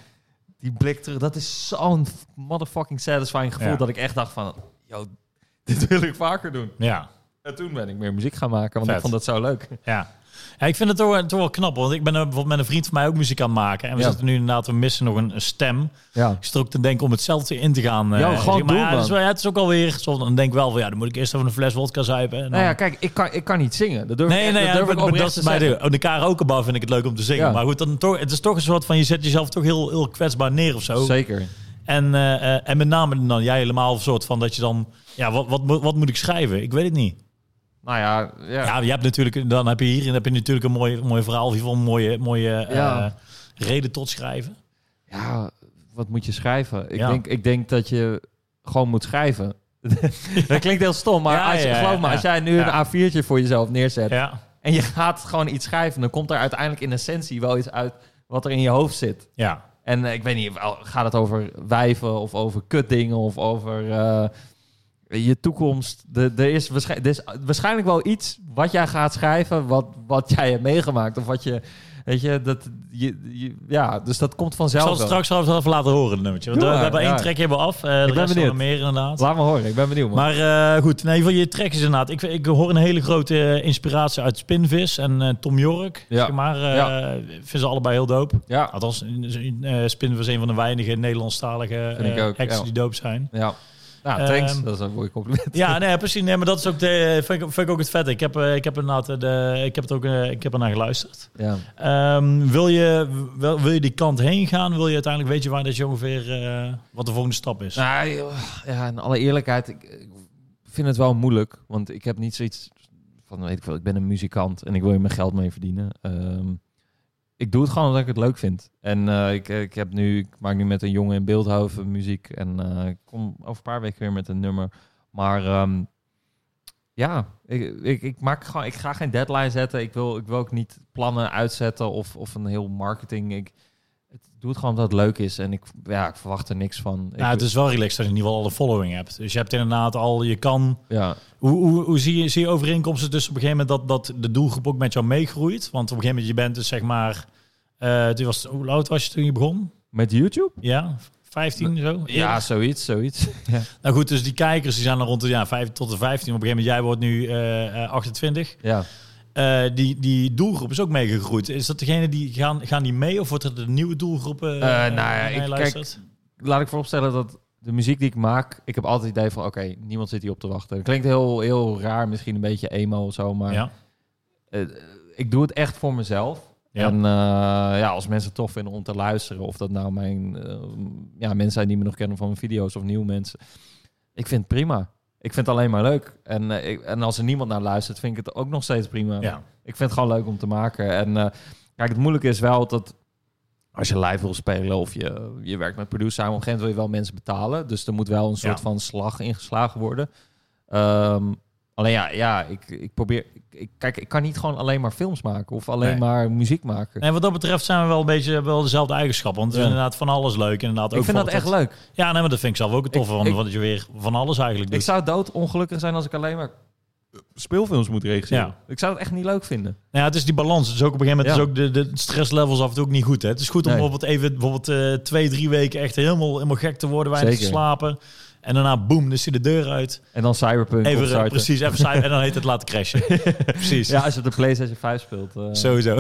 die blik terug. Dat is zo'n motherfucking satisfying gevoel dat ik echt dacht van, yo, dit wil ik vaker doen. Ja, En toen ben ik meer muziek gaan maken, want Vet. ik vond dat zo leuk. ja. Ja, ik vind het toch, wel- toch wel knap, want ik ben bijvoorbeeld met een vriend van mij ook muziek aan het maken. En we Ja. zitten nu inderdaad, we missen nog een, een stem. Ja. Ik zit ook te denken om hetzelfde in te gaan. eh, Ja, gewoon maar doen, ja, het, is wel, ja, het is ook alweer, dan denk ik wel van, ja, dan moet ik eerst even een fles wodka zuipen. En dan... Nou ja, kijk, ik kan, ik kan niet zingen. Dat durf ik Nee, echt- nee, dat durf ik maar- maar dat is bij de, de karaokebar vind ik het leuk om te zingen. Maar goed, dan toch, het is toch een soort van, je zet jezelf toch heel, heel kwetsbaar neer of zo. Zeker. En, eh, eh, en met name dan jij helemaal een soort van dat je dan, ja, wat, wat, wat moet ik schrijven? Ik weet het niet. Nou ja, ja. Ja, je hebt natuurlijk, dan heb je hierin heb je natuurlijk een mooi, mooi verhaal, of geval een mooie, mooie eh, reden tot schrijven. Ja, wat moet je schrijven? Ik, Ja. denk, ik denk dat je gewoon moet schrijven. dat klinkt heel stom, maar Ja, als je, geloof me, ja. als jij nu Ja. een A4'tje voor jezelf neerzet Ja, en je gaat gewoon iets schrijven, dan komt er uiteindelijk in essentie wel iets uit wat er in je hoofd zit. ja, En eh, ik weet niet, gaat het over wijven of over kutdingen of over eh, je toekomst? De, er, is waarschijn- is waarschijnlijk wel iets wat jij gaat schrijven, wat, wat jij hebt meegemaakt. Of wat je, weet je, dat, je, je- ja, dus dat komt ik vanzelf zal het straks wel even laten horen, het nummertje. Want we hebben één ja. trackje hebben we af. eh de ben rest benieuwd. meer inderdaad. Laat me horen, ik ben benieuwd. Man. Maar eh, goed, nee, van je tracks is inderdaad. Ik, ik hoor een hele grote eh, inspiratie uit Spinvis en Tom York. Ja. Zeg maar, vinden ze allebei heel dope. ja, Althans, Spinvis is een van de weinige Nederlandstalige ik acts ja. die dope zijn. ja. Nou, thanks. Ehm, dat is een mooi compliment. Ja, nee, precies. Nee, maar dat is ook de, vind, ik, vind ik ook het vette. Ik heb, eh, ik heb inderdaad eh, de, ik heb het ook, eh, ik heb er naar geluisterd. Ja. Ehm, wil, je, wil, wil je die kant heen gaan? Wil je uiteindelijk, weet je waar dat je ongeveer, wat de volgende stap is? Nou, ja, in alle eerlijkheid, ik, ik vind het wel moeilijk. Want ik heb niet zoiets van, weet ik wel, ik ben een muzikant en ik wil hier mijn geld mee verdienen. Ehm, ik doe het gewoon omdat ik het leuk vind. En eh, ik, ik, heb nu, ik maak nu met een jongen in Beeldhoven muziek. En eh, ik kom over een paar weken weer met een nummer. Maar ehm, ja, ik, ik, ik, maak gewoon, ik ga geen deadline zetten. Ik wil, ik wil ook niet plannen uitzetten of, of een heel marketing. Ik het, doe het gewoon omdat het leuk is. En ik, ja, ik verwacht er niks van. Ik- Nou, het is wel relaxed dat je in ieder geval al de following hebt. Dus je hebt inderdaad al, je kan... ja. Hoe, hoe, hoe zie, je, zie je overeenkomsten tussen op een gegeven moment dat, dat de doelgroep ook met jou meegroeit? Want op een gegeven moment, je bent dus zeg maar... eh toen was, hoe oud was je toen je begon? Met YouTube? Ja, 15 zo? Ja, zoiets, zoiets. ja. Nou goed, dus die kijkers die zijn dan rond de ja, 5 tot de 15. Op een gegeven moment, jij wordt nu eh, eh, 28. ja. Eh, die, die doelgroep is ook meegegroeid. Is dat degene die gaan, gaan die mee of wordt het een nieuwe doelgroep? eh, nou ja, ik- luistert? Laat ik vooropstellen dat de muziek die ik maak, ik heb altijd het idee van, oké, niemand zit hier op te wachten. Klinkt heel, heel raar, misschien een beetje emo of zo, maar Ja. eh, ik doe het echt voor mezelf. Ja. En ja, als mensen het tof vinden om te luisteren, of dat nou mijn ja, mensen zijn die me nog kennen van mijn video's of nieuwe mensen, ik vind het prima. Ik vind het alleen maar leuk. En, eh, ik, en als er niemand naar luistert, vind ik het ook nog steeds prima. Ja. Ik vind het gewoon leuk om te maken. En eh, kijk, het moeilijke is wel dat als je live wil spelen of je, je werkt met producer, op een gegeven moment wil je wel mensen betalen. Dus er moet wel een soort Ja. van slag ingeslagen worden. Ehm, alleen ja, ja ik, ik probeer. Ik, kijk, ik kan niet gewoon alleen maar films maken of alleen Nee. maar muziek maken. Nee, wat dat betreft zijn we wel een beetje wel dezelfde eigenschappen. Want het is inderdaad van alles leuk. Inderdaad, ook ik vind dat echt leuk. Ja, nee, maar dat vind ik zelf ook het toffe van, dat je weer van alles eigenlijk doet. Ik zou dood ongelukkig zijn als ik alleen maar speelfilms moet regisseren. Ja. Ik zou het echt niet leuk vinden. Nou ja, het is die balans. Het is ook op een gegeven moment Ja. is ook de, de stresslevels af en toe ook niet goed. Hè? Het is goed om Nee. bijvoorbeeld even bijvoorbeeld, eh, twee, drie weken echt helemaal, helemaal gek te worden, weinig te Zeker. slapen. En daarna, boom, dan hij de deur uit. En dan Cyberpunk Even, precies, even saai- en dan heet het laten crashen. precies. Ja, als je op de PlayStation 5 speelt. eh, Sowieso.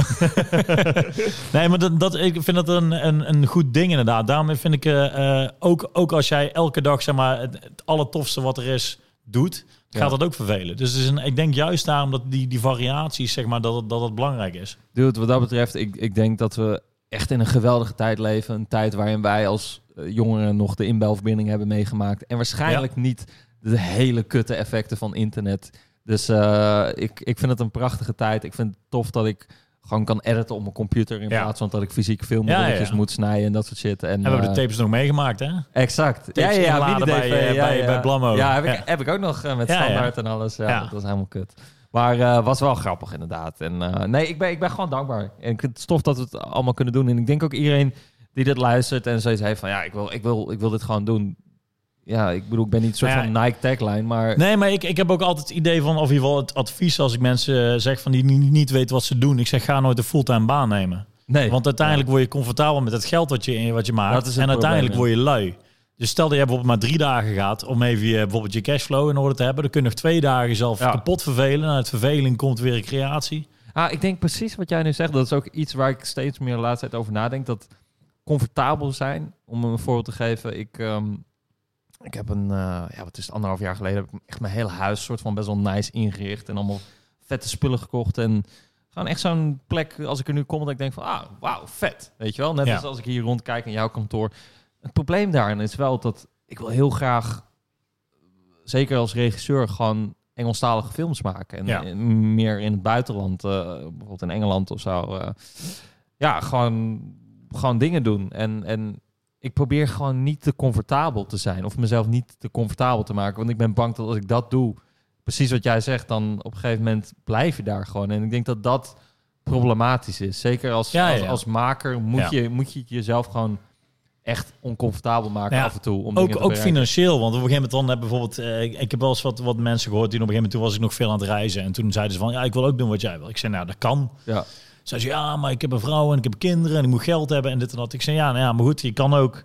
nee, maar dat, dat, ik vind dat een, een, een goed ding inderdaad. Daarom vind ik eh, eh, ook, ook als jij elke dag zeg maar, het, het allertofste wat er is doet, gaat Ja. dat ook vervelen. Dus het is een, ik denk juist daarom dat die, die variaties, zeg maar, dat, dat het belangrijk is. Dude, wat dat betreft, ik, ik denk dat we echt in een geweldige tijd leven. Een tijd waarin wij als eh, jongeren nog de inbelverbinding hebben meegemaakt. En waarschijnlijk niet de hele kutte effecten van internet. Dus eh, ik, ik vind het een prachtige tijd. Ik vind het tof dat ik gewoon kan editen op mijn computer... in Ja. plaats van dat ik fysiek filmrolletjes Ja, ja, ja. moet snijden en dat soort shit. En, En we hebben eh, de tapes nog meegemaakt, hè? Exact. Tapes inladen bij, mini-DV, eh, bij- bij Blammo. Ja, heb ik, Ja. heb ik ook nog met Ja, ja. standaard en alles. Ja, Ja. Dat was helemaal kut. Maar eh was wel grappig inderdaad. En eh, nee, ik ben, ik ben gewoon dankbaar. En ik vind het stof dat we het allemaal kunnen doen. En ik denk ook iedereen die dit luistert en zoiets heeft van... Ja, ik wil, ik wil, ik wil dit gewoon doen. Ja, ik bedoel, ik ben niet een soort ja, van Nike tagline, maar... Nee, maar ik, ik heb ook altijd het idee van, of in ieder geval het advies als ik mensen eh, zeg van die niet, niet weten wat ze doen. Ik zeg, ga nooit een fulltime baan nemen. nee. Want uiteindelijk word je comfortabel met het geld wat je, wat je maakt. En uiteindelijk word je lui. Dus stel dat je bijvoorbeeld maar drie dagen gaat om even je, bijvoorbeeld je cashflow in orde te hebben. Dan kun je nog twee dagen jezelf Ja. kapot vervelen. En uit verveling komt weer een creatie. Ah, ik denk precies wat jij nu zegt. Dat is ook iets waar ik steeds meer de laatste tijd over nadenk. Dat comfortabel zijn, om een voorbeeld te geven. Ik, ehm, ik heb een, eh, ja, wat is het, anderhalf jaar geleden, heb ik echt mijn hele huis soort van best wel nice ingericht. En allemaal vette spullen gekocht. En gewoon echt zo'n plek, als ik er nu kom, dat ik denk van, ah, wauw, vet. Weet je wel? Net Ja. als als ik hier rondkijk in jouw kantoor. Het probleem daarin is wel dat ik wil heel graag, zeker als regisseur, gewoon Engelstalige films maken. En Ja. meer in het buitenland, eh, bijvoorbeeld in Engeland of zo. eh. ja, gewoon, gewoon dingen doen. En, en ik probeer gewoon niet te comfortabel te zijn. Of mezelf niet te comfortabel te maken. Want ik ben bang dat als ik dat doe, precies wat jij zegt, dan op een gegeven moment blijf je daar gewoon. En ik denk dat dat problematisch is. Zeker als, Ja, ja, als, als maker moet, je, moet je jezelf gewoon echt oncomfortabel maken Ja, af en toe. Om Ook, ook financieel. Want op een gegeven moment dan heb bijvoorbeeld... eh, ik, ik heb wel eens wat, wat mensen gehoord die op een gegeven moment... Toen was ik nog veel aan het reizen. En toen zeiden ze van... Ja, ik wil ook doen wat jij wil. Ik zei, nou, dat kan. Ja. Zei ze, ja, maar ik heb een vrouw en ik heb kinderen en ik moet geld hebben en dit en dat. Ik zei, ja, nou ja, maar goed, je kan ook,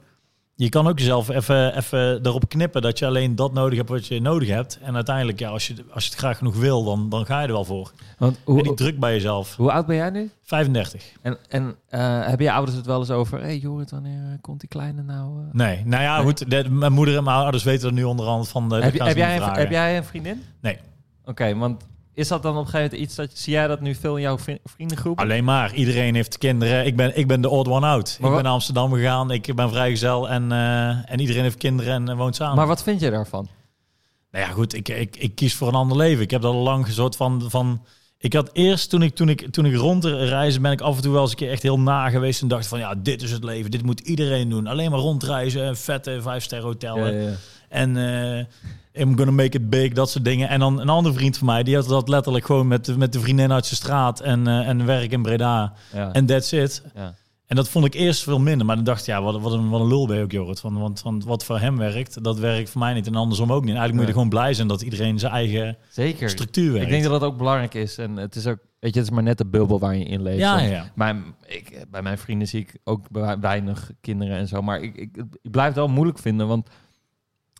je kan ook jezelf even, even erop knippen dat je alleen dat nodig hebt wat je nodig hebt. En uiteindelijk, ja, als je, als je het graag genoeg wil, dan, dan ga je er wel voor. Want En die hoe, druk bij jezelf. hoe oud ben jij nu? 35. En, en eh, hebben je ouders het wel eens over... hey, Jorrit, wanneer eh, komt die kleine nou... eh? Nee, nou ja, Nee? goed, de- mijn moeder en mijn ouders weten er nu onderhand van. heb, je- heb, jij een, heb jij een vriendin? Nee. Oké, want is dat dan op een gegeven moment iets dat... Zie jij dat nu veel in jouw vri- vriendengroep? Alleen maar, iedereen heeft kinderen. Ik ben, ik ben de odd one out. Maar ik ben naar Amsterdam gegaan, ik ben vrijgezel en, eh, en iedereen heeft kinderen en eh, woont samen. Maar wat vind je daarvan? Nou ja, goed, ik, ik, ik kies voor een ander leven. Ik heb dat al lang gesoort van, van... Ik had eerst, toen ik, toen, ik, toen ik rondreizen, ben ik af en toe wel eens een keer echt heel na geweest. En dacht van, ja, dit is het leven. Dit moet iedereen doen. Alleen maar rondreizen, vette vijf-ster hotellen. En eh I'm gonna make it big, dat soort dingen. En dan een andere vriend van mij, die had dat letterlijk gewoon met, de- met de vriendin uit zijn straat. En, eh, en werk in Breda. ja. En that's it. ja. En dat vond ik eerst veel minder. Maar dan dacht ik, ja, wat, wat, een, wat een lul ben je ook, Jorrit. Van, want, want wat voor hem werkt, dat werkt voor mij niet. En andersom ook niet. En eigenlijk moet je er gewoon blij zijn dat iedereen zijn eigen Zeker. structuur werkt. Ik denk dat dat ook belangrijk is. En het is ook, weet je, het is maar net de bubbel waar je in leeft. ja, ja. Mijn, ik, bij mijn vrienden zie ik ook weinig kinderen en zo. Maar ik, ik, ik blijf het wel moeilijk vinden. Want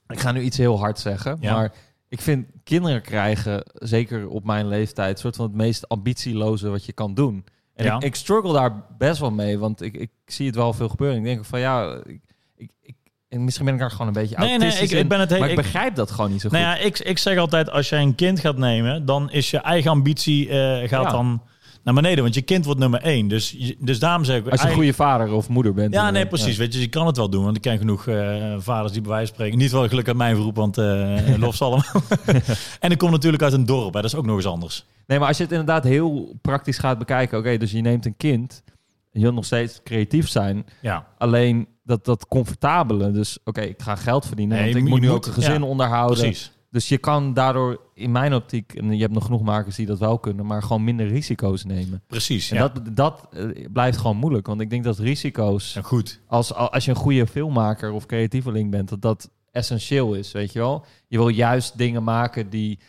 ik ga nu iets heel hard zeggen. Ja. Maar ik vind kinderen krijgen, zeker op mijn leeftijd, soort van het meest ambitieloze wat je kan doen. En Ja. ik, ik struggle daar best wel mee. Want ik, ik zie het wel veel gebeuren. Ik denk van ja, ik, ik, ik, en misschien ben ik daar gewoon een beetje Nee, nee, autistisch ik, ik in, ben het heel... Maar ik ik- begrijp dat gewoon niet zo goed. Nou ja, ik, ik zeg altijd, als jij een kind gaat nemen, dan is je eigen ambitie eh, gaat Ja. dan naar beneden. Want je kind wordt nummer één. Dus, dus daarom zeg ik... Als je een goede vader of moeder bent. Ja, nee, inderdaad. precies. Weet je, je kan het wel doen. Want ik ken genoeg eh, vaders die bij wijze spreken... Niet wel gelukkig uit mijn groep, want eh lof ze allemaal. en ik kom natuurlijk uit een dorp. Hè. Dat is ook nog eens anders. Nee, maar als je het inderdaad heel praktisch gaat bekijken. Oké, dus je neemt een kind. Je wilt nog steeds creatief zijn. Ja, Alleen dat, dat comfortabele. Dus oké, ik ga geld verdienen. Nee, want ik moet nu ook een gezin ja, onderhouden. precies. Dus je kan daardoor in mijn optiek... En je hebt nog genoeg makers die dat wel kunnen. Maar gewoon minder risico's nemen. Precies, En ja. dat, dat eh, blijft gewoon moeilijk. Want ik denk dat risico's... Ja, goed. als, als je een goede filmmaker of creatieveling bent, dat dat essentieel is, weet je wel. Je wil juist dingen maken die,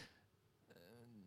eh,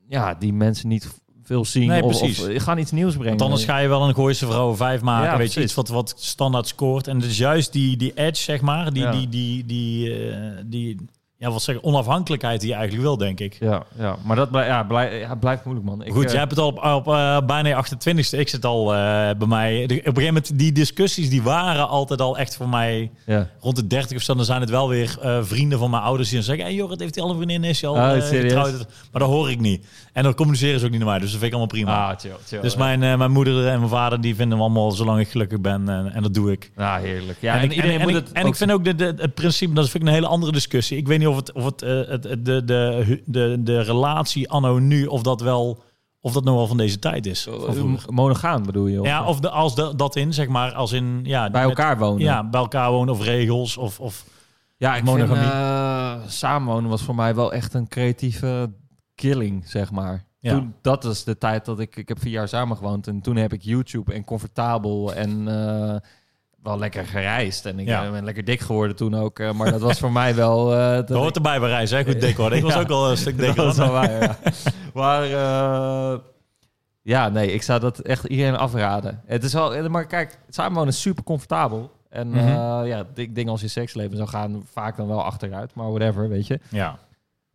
ja, die mensen niet veel zien. Nee, of, precies. of gaan iets nieuws brengen. Want anders ga je wel een Gooise Vrouwen 5 maken. Ja, weet je, iets wat, wat standaard scoort. En is juist die, die edge, zeg maar. Die, Ja. die, die, die, eh, die ja, wat zeg, ik, onafhankelijkheid die je eigenlijk wil, denk ik. Ja, ja, maar dat blij, ja, blij, ja, blijft moeilijk, man. Ik, Goed, eh, jij hebt het al op, op eh, bijna je 28ste. Ik zit al eh, bij mij. De- op een gegeven moment, die discussies die waren altijd al echt voor mij ja. rond de 30 of zo. Dan zijn het wel weer vrienden van mijn ouders die dan zeggen: Hey, joh, het heeft hij al een vriendin, is hij al serieus? getrouwd? Maar dat hoor ik niet. En dan communiceren ze ook niet naar mij, dus dat vind ik allemaal prima. Ah, chill, chill. dus ja. mijn, mijn moeder en mijn vader die vinden me allemaal zolang ik gelukkig ben. En, en dat doe ik. Ah, heerlijk. Ja, en, en, ik, en, ik- het en ook ik vind ook de, de, het principe, dat vind ik een hele andere discussie. Ik weet niet of het, of het, eh, het, de, de, de, de relatie anno nu, of dat wel, of dat nog wel van deze tijd is. Eh, monogaam bedoel je? Of Ja, of de, als de, dat in, zeg maar, als in ja, bij met- elkaar wonen? ja, bij elkaar wonen of regels of, of Ja, ik Monogamie. vind eh, samenwonen was voor mij wel echt een creatieve killing, zeg maar. Ja. Toen, dat was de tijd dat ik... Ik heb vier jaar samen gewoond en toen heb ik YouTube en comfortabel en wel lekker gereisd. En ik Ja. eh, ben lekker dik geworden toen ook. eh, maar dat was voor mij wel... eh, dat hoort ik- erbij bij reizen. Hè? Goed dik hoor. Ik was ook al een stuk dikker. dat wel waar, ja. Maar ja, nee, ik zou dat echt iedereen afraden. Het is wel, maar kijk, samenwonen is super comfortabel. En eh, ja, ik denk als je seksleven zou gaan, vaak dan wel achteruit. Maar whatever, weet je. Ja.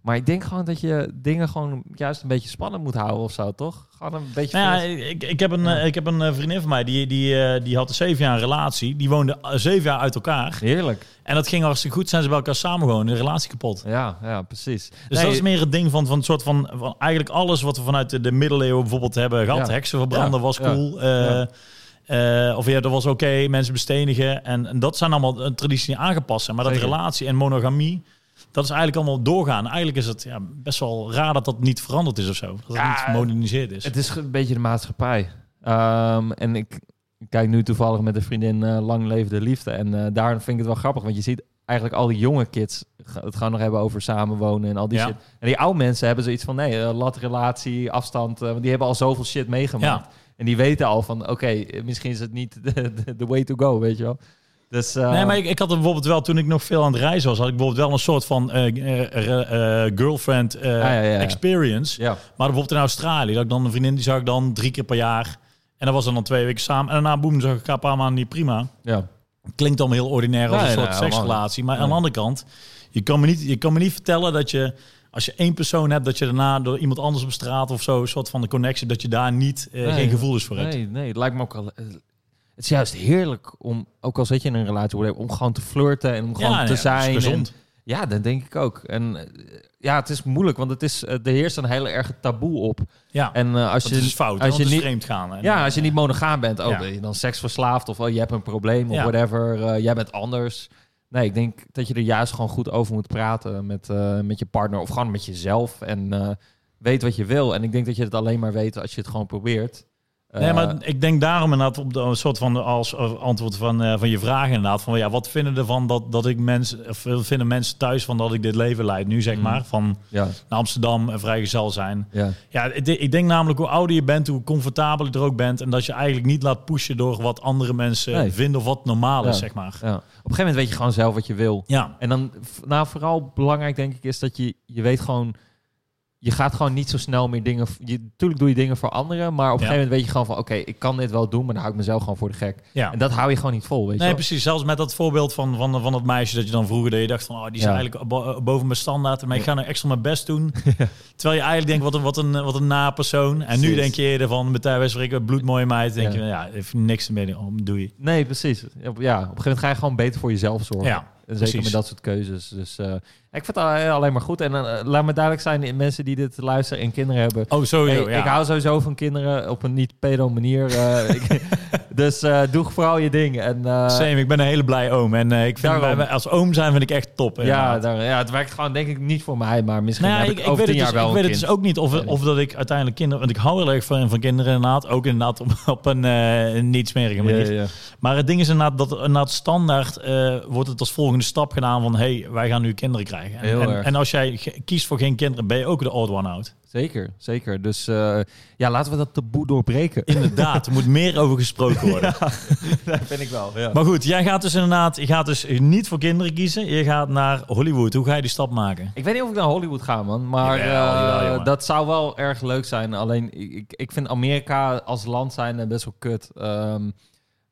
Maar ik denk gewoon dat je dingen gewoon juist een beetje spannend moet houden of zo, toch? Gewoon een beetje... Nou ja, ik, ik, heb een, Ja. eh, ik heb een eh, vriendin van mij, die, die, eh, die had een zeven jaar een relatie. Die woonde zeven jaar uit elkaar. Heerlijk. En dat ging hartstikke goed. Zijn ze bij elkaar samen gewoon, de relatie kapot. Ja, ja, precies. Dus Nee, dat is meer het ding van, van, het soort van, van eigenlijk alles wat we vanuit de, de middeleeuwen bijvoorbeeld hebben gehad. Ja. Heksen verbranden was cool. of ja, dat was oké, mensen bestenigen. En, en dat zijn allemaal een traditie die aangepast zijn. Maar dat Zeker. relatie en monogamie, dat is eigenlijk allemaal doorgaan. Eigenlijk is het ja, best wel raar dat dat niet veranderd is of zo. Dat Ja, het niet gemoderniseerd is. Het is een beetje de maatschappij. Ehm, en ik kijk nu toevallig met een vriendin eh, Lang Leven de Liefde. En eh daar vind ik het wel grappig. Want je ziet eigenlijk al die jonge kids het gaan nog hebben over samenwonen en al die Ja. shit. En die oude mensen hebben zoiets van, nee, uh, lat relatie, afstand. want die hebben al zoveel shit meegemaakt. En die weten al van, oké, misschien is het niet de, de, de way to go, weet je wel. Dus, eh, Nee, maar ik, ik had er bijvoorbeeld wel, toen ik nog veel aan het reizen was, had ik bijvoorbeeld wel een soort van girlfriend Ah, ja, ja, ja. experience. Maar bijvoorbeeld in Australië, dat ik dan een vriendin die zag ik dan drie keer per jaar. En dat was dan twee weken samen. En daarna, boem, zag ik haar een paar maanden niet prima. ja. Klinkt allemaal heel ordinair als Nee, een soort nee, seksrelatie. Maar aan de andere kant, je kan, me niet, je kan me niet vertellen dat je, als je één persoon hebt, dat je daarna door iemand anders op straat of zo, een soort van de connectie, dat je daar niet eh, Nee. geen gevoelens voor hebt. Nee, nee, het lijkt me ook al... Het is juist heerlijk om, ook al zit je in een relatie, om gewoon te flirten en om gewoon ja, te ja, dat zijn. is en-. Ja, dat denk ik ook. En eh, ja, het is moeilijk, want het is, eh, er heerst een hele erge taboe op. Ja, En eh, als dat je, is fout. als je niet- vreemd gaan. En, ja, als je niet monogaam bent, oh, ben je dan seksverslaafd of oh, je hebt een probleem of whatever, jij bent anders. Nee, ik denk dat je er juist gewoon goed over moet praten met, met je partner of gewoon met jezelf en weet wat je wil. En ik denk dat je het alleen maar weet als je het gewoon probeert. Nee, Eh, maar ik denk daarom inderdaad op de een soort van als eh, antwoord van, eh, van je vraag inderdaad van ja, wat vinden ervan dat dat ik mensen of vinden mensen thuis van dat ik dit leven leid nu zeg Mm. maar van ja, naar Amsterdam en vrijgezel zijn. ja. Ja, ik ik denk namelijk hoe ouder je bent, hoe comfortabeler je er ook bent en dat je eigenlijk niet laat pushen door wat andere mensen Nee. vinden of wat normaal is zeg maar. ja. Op een gegeven moment weet je gewoon zelf wat je wil. Ja, En dan, nou vooral belangrijk denk ik is dat je, je weet gewoon, je gaat gewoon niet zo snel meer dingen, je, natuurlijk doe je dingen voor anderen, maar op een Ja. gegeven moment weet je gewoon van, oké, ik kan dit wel doen, maar dan hou ik mezelf gewoon voor de gek. ja. En dat hou je gewoon niet vol, weet je Nee, wel? precies. Zelfs met dat voorbeeld van, van, van dat meisje dat je dan vroeger dat je dacht van, oh, die is Ja. eigenlijk bo- boven mijn standaard, maar ik ga nou extra mijn best doen. Terwijl je eigenlijk denkt, wat een, wat een, wat een na persoon. En nu denk je eerder van, met wij bloedmooie meid. denk je, ja, heeft niks meer om, doe je. Nee, precies. Ja, op ja, op een gegeven moment ga je gewoon beter voor jezelf zorgen. Ja, En zeker precies. met dat soort keuzes. Dus eh, ik vind het al- alleen maar goed. En eh, laat me duidelijk zijn, mensen die dit luisteren en kinderen hebben. Oh, sowieso, Hey, ja. Ik hou sowieso van kinderen op een niet pedo manier. eh, ik- dus eh, doe vooral je ding. En, Same, ik ben een hele blij oom. En ik vind, Daarom. als oom zijn vind ik echt top. ja, daar, ja, het werkt gewoon denk ik niet voor mij. Maar misschien Nou heb ik, over tien het, jaar dus, wel ik weet het dus ook niet of, of dat ik uiteindelijk kinderen... Want ik hou heel erg van, van kinderen inderdaad. Ook inderdaad op, op een eh, niet smerige manier. Ja, ja. Maar het ding is inderdaad dat inderdaad standaard wordt het als volgende stap gedaan van hey, wij gaan nu kinderen krijgen. En, Heel en, erg. en als jij kiest voor geen kinderen, ben je ook de odd one out. Zeker, zeker. Dus eh, ja, laten we dat taboe doorbreken. Inderdaad, er moet meer over gesproken worden. dat vind ik wel. Ja. Maar goed, jij gaat dus inderdaad, je gaat dus niet voor kinderen kiezen. Je gaat naar Hollywood. Hoe ga je die stap maken? Ik weet niet of ik naar Hollywood ga, man. Maar eh, dat zou wel erg leuk zijn. Alleen, ik, ik- ik vind Amerika als land zijn eh, best wel kut. Ehm,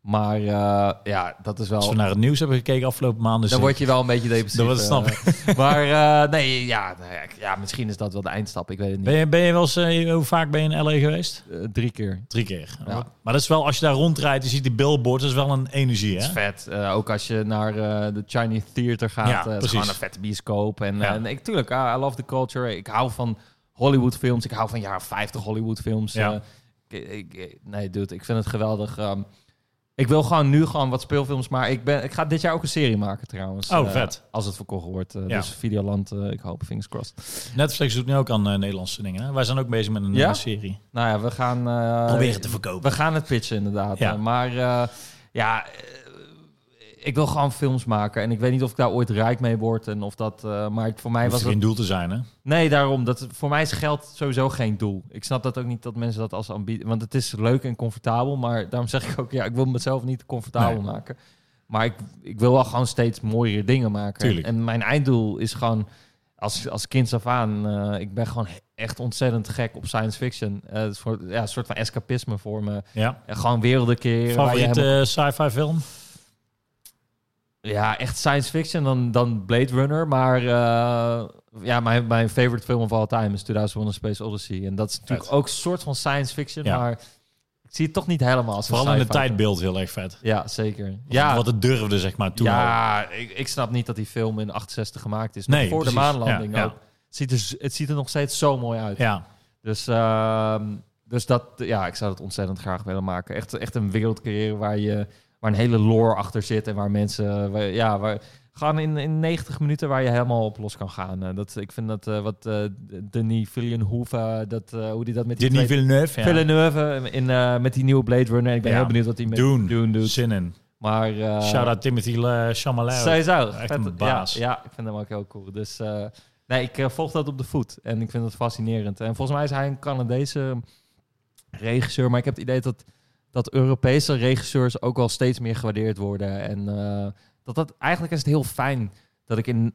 maar eh, ja, dat is wel... Als we naar het nieuws hebben gekeken afgelopen maanden. Dan zie- word je wel een beetje depressief. Dat snap eh. maar eh, nee, ja, nou ja, ja, misschien is dat wel de eindstap. Ik weet het niet. Ben je, ben je wel eens, hoe vaak ben je in LA geweest? Drie keer. Drie keer. Ja. Maar dat is wel, als je daar rondrijdt, je ziet die billboards, dat is wel een energie, Dat is hè? vet. Ook als je naar de Chinese Theater gaat. Ja, is gewoon een vette bioscoop. En, Ja. en ik, tuurlijk, I, love the culture. Ik hou van Hollywood films. Ik hou van jaren 50 Hollywood films. Ja. Ik, ik- nee, dude, ik vind het geweldig. Ehm, ik wil gewoon nu gewoon wat speelfilms, maar ik, ben, ik ga dit jaar ook een serie maken trouwens. Oh, Eh, vet. als het verkocht wordt. Eh, Ja. Dus Videoland, eh, ik hoop, fingers crossed. Netflix doet nu ook aan Nederlandse dingen. Hè? Wij zijn ook bezig met een Ja? eh, serie. Nou ja, we gaan... Proberen te verkopen. We gaan het pitchen inderdaad. Ja. Maar ja, ik wil gewoon films maken. En ik weet niet of ik daar ooit rijk mee word. En of dat, eh, maar voor mij was het... geen doel te zijn, hè? Nee, daarom. Dat, voor mij is geld sowieso geen doel. Ik snap dat ook niet dat mensen dat als ambitie... Want het is leuk en comfortabel. Maar daarom zeg ik ook, ja, ik wil mezelf niet comfortabel Nee. maken. Maar ik, ik wil wel gewoon steeds mooiere dingen maken. Tuurlijk. En mijn einddoel is gewoon... Als, als kind af aan, eh, ik ben gewoon echt ontzettend gek op science fiction. Eh, het is voor, ja, een soort van escapisme voor me. Ja. Gewoon werelden keren. Favoriete eh, sci-fi film? Ja, echt science fiction dan, dan Blade Runner. Maar eh, ja, mijn, mijn favorite film of all time is 2001 A Space Odyssey. En dat is natuurlijk Vet. ook een soort van science fiction. Ja. Maar ik zie het toch niet helemaal als Vooral in het film. tijdbeeld heel erg vet. Ja, zeker. Ja. Ja, Wat het durfde, zeg maar, toen ja ik, ik snap niet dat die film in 68 gemaakt is. Nee, voor precies. de maanlanding Ja, ja. ook. Het ziet, er, het ziet er nog steeds zo mooi uit. Ja, Dus, ehm, dus dat, ja, ik zou dat ontzettend graag willen maken. Echt, echt een wereld creëren waar, je, waar een hele lore achter zit. En waar mensen, waar- ja, waar, gewoon in, in 90 minuten waar je helemaal op los kan gaan. Eh, dat, ik vind dat eh, wat eh, Denis Villeneuve, dat, eh, hoe die dat met die Denis Villeneuve, ja. Villeneuve in, eh, met die nieuwe Blade Runner. Ik ben Ja. heel benieuwd wat hij met Doen. Dune doet. Zin in. Maar, eh, Shout-out Timothy uh, Chalamet. Sowieso. Echt Vet- een baas. Ja, ja, ik vind hem ook heel cool. Dus eh, nee, ik eh, volg dat op de voet. En ik vind het fascinerend. En volgens mij is hij een Canadese regisseur. Maar ik heb het idee dat, dat Europese regisseurs ook wel steeds meer gewaardeerd worden. En eh, dat dat eigenlijk is het heel fijn dat ik in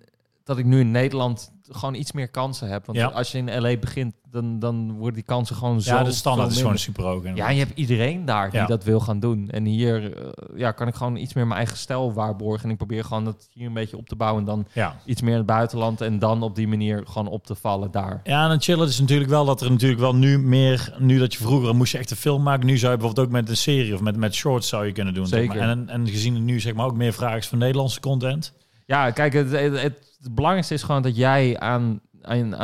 dat ik nu in Nederland gewoon iets meer kansen heb. Want Ja. als je in LA begint, dan, dan worden die kansen gewoon zo. Ja, de standaard is gewoon super hoog. Ja, je hebt iedereen daar die Ja. dat wil gaan doen. En hier eh, ja, kan ik gewoon iets meer mijn eigen stijl waarborgen. En ik probeer gewoon dat hier een beetje op te bouwen. En dan ja. iets meer in het buitenland. En dan op die manier gewoon op te vallen daar. Ja, en het chillen is natuurlijk wel dat er natuurlijk wel nu meer, nu dat je vroeger moest je echt een film maken, nu zou je bijvoorbeeld ook met een serie of met, met shorts zou je kunnen doen. zeg Zeker. maar. En, en gezien er nu zeg maar ook meer vraag is van Nederlandse content. Ja, kijk, het, het, belangrijkste is gewoon dat jij aan, aan,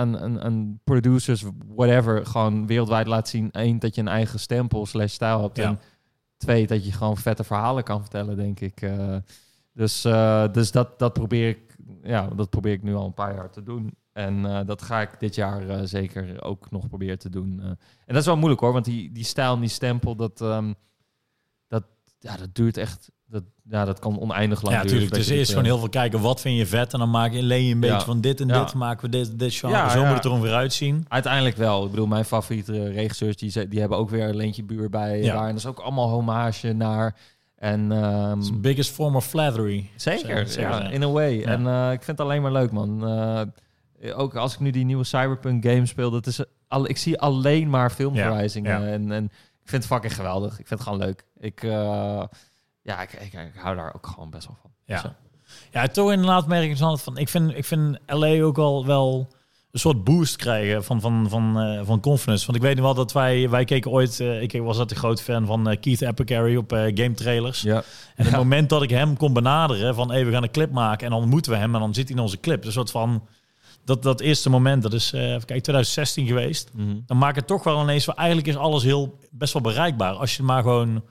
aan, producers, whatever, gewoon wereldwijd laat zien. Eén, dat je een eigen stempel slash stijl hebt. Ja. En twee, dat je gewoon vette verhalen kan vertellen, denk ik. Eh, Dus, eh, dus dat, dat, probeer ik, ja, dat probeer ik nu al een paar jaar te doen. En eh, dat ga ik dit jaar zeker ook nog proberen te doen. En dat is wel moeilijk hoor, want die, die stijl en die stempel, dat, ehm, dat, ja, dat duurt echt. Ja, dat kan oneindig lang Ja, duren. natuurlijk. dat Dus eerst gewoon eh, heel veel kijken, wat vind je vet? En dan maak je, leen je een beetje Ja. van dit en Ja. dit, maken we dit, dit genre. Ja, Zo moet het er ongeveer uitzien. Uiteindelijk wel. Ik bedoel, mijn favoriete regisseurs, die, die hebben ook weer een Leentje Buur bij. Ja. Daar. En dat is ook allemaal hommage naar. En It's the biggest form of flattery. Zeker, ja, in a way. En eh, ik vind het alleen maar leuk, man. Eh, ook als ik nu die nieuwe Cyberpunk game speel, dat is al, ik zie alleen maar filmverwijzingen. En, en ik vind het fucking geweldig. Ik vind het gewoon leuk. Ik, ja, ik, ik, ik hou daar ook gewoon best wel van. Ja. Dus, Ja, toch inderdaad merk ik zo van. Ik vind, ik vind LA ook al wel een soort boost krijgen van, van, van, eh, van confidence. Want ik weet nog wel dat wij, wij keken ooit, eh, ik was altijd een groot fan van eh, Keith Apicary op eh, game trailers. ja. En het moment dat ik hem kon benaderen van, hey, we gaan een clip maken en dan moeten we hem en dan zit hij in onze clip. Een soort van, dat, dat eerste moment, dat is, eh kijken, 2016 geweest. Mhm. Dan maakt het toch wel ineens, eigenlijk is alles heel, best wel bereikbaar. Als je het maar gewoon,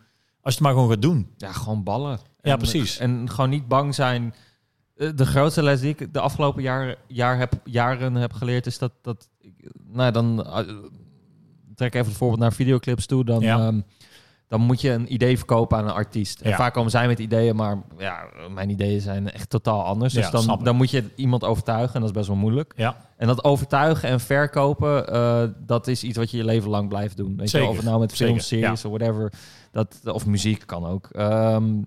als je het maar gewoon gaat doen. ja, gewoon ballen. Ja, En- precies. En gewoon niet bang zijn. Eh, De grootste les die ik de afgelopen jaar, jaar heb, jaren heb geleerd is dat, dat nou ja, dan eh, trek even het voorbeeld naar videoclips toe, dan, Ja. ehm, dan moet je een idee verkopen aan een artiest. En Ja. vaak komen zij met ideeën, maar ja, mijn ideeën zijn echt totaal anders. Dus dan, dan moet je iemand overtuigen en dat is best wel moeilijk. Ja, En dat overtuigen en verkopen, eh, dat is iets wat je je leven lang blijft doen. Weet je, Zeker, of het nou met films, series of whatever, dat, of muziek kan ook. Ehm,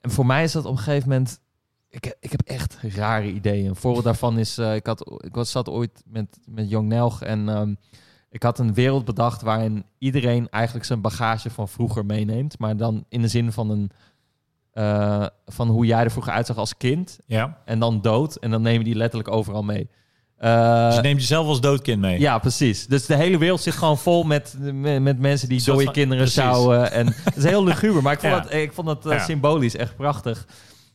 en voor mij is dat op een gegeven moment, ik, heb- ik heb echt rare ideeën. Een voorbeeld daarvan is, eh, ik, had, ik was, zat ooit met, met Jong Nelg en ehm, ik had een wereld bedacht waarin iedereen eigenlijk zijn bagage van vroeger meeneemt, maar dan in de zin van een eh, van hoe jij er vroeger uitzag als kind ja. en dan dood en dan neem je die letterlijk overal mee. Eh, dus je neemt jezelf als doodkind mee. ja, precies. Dus de hele wereld zit gewoon vol met, met, met mensen die dode kinderen sjouwen. En het is heel luguber, maar ik vond Ja. dat, ik vond dat eh, Ja. symbolisch echt prachtig.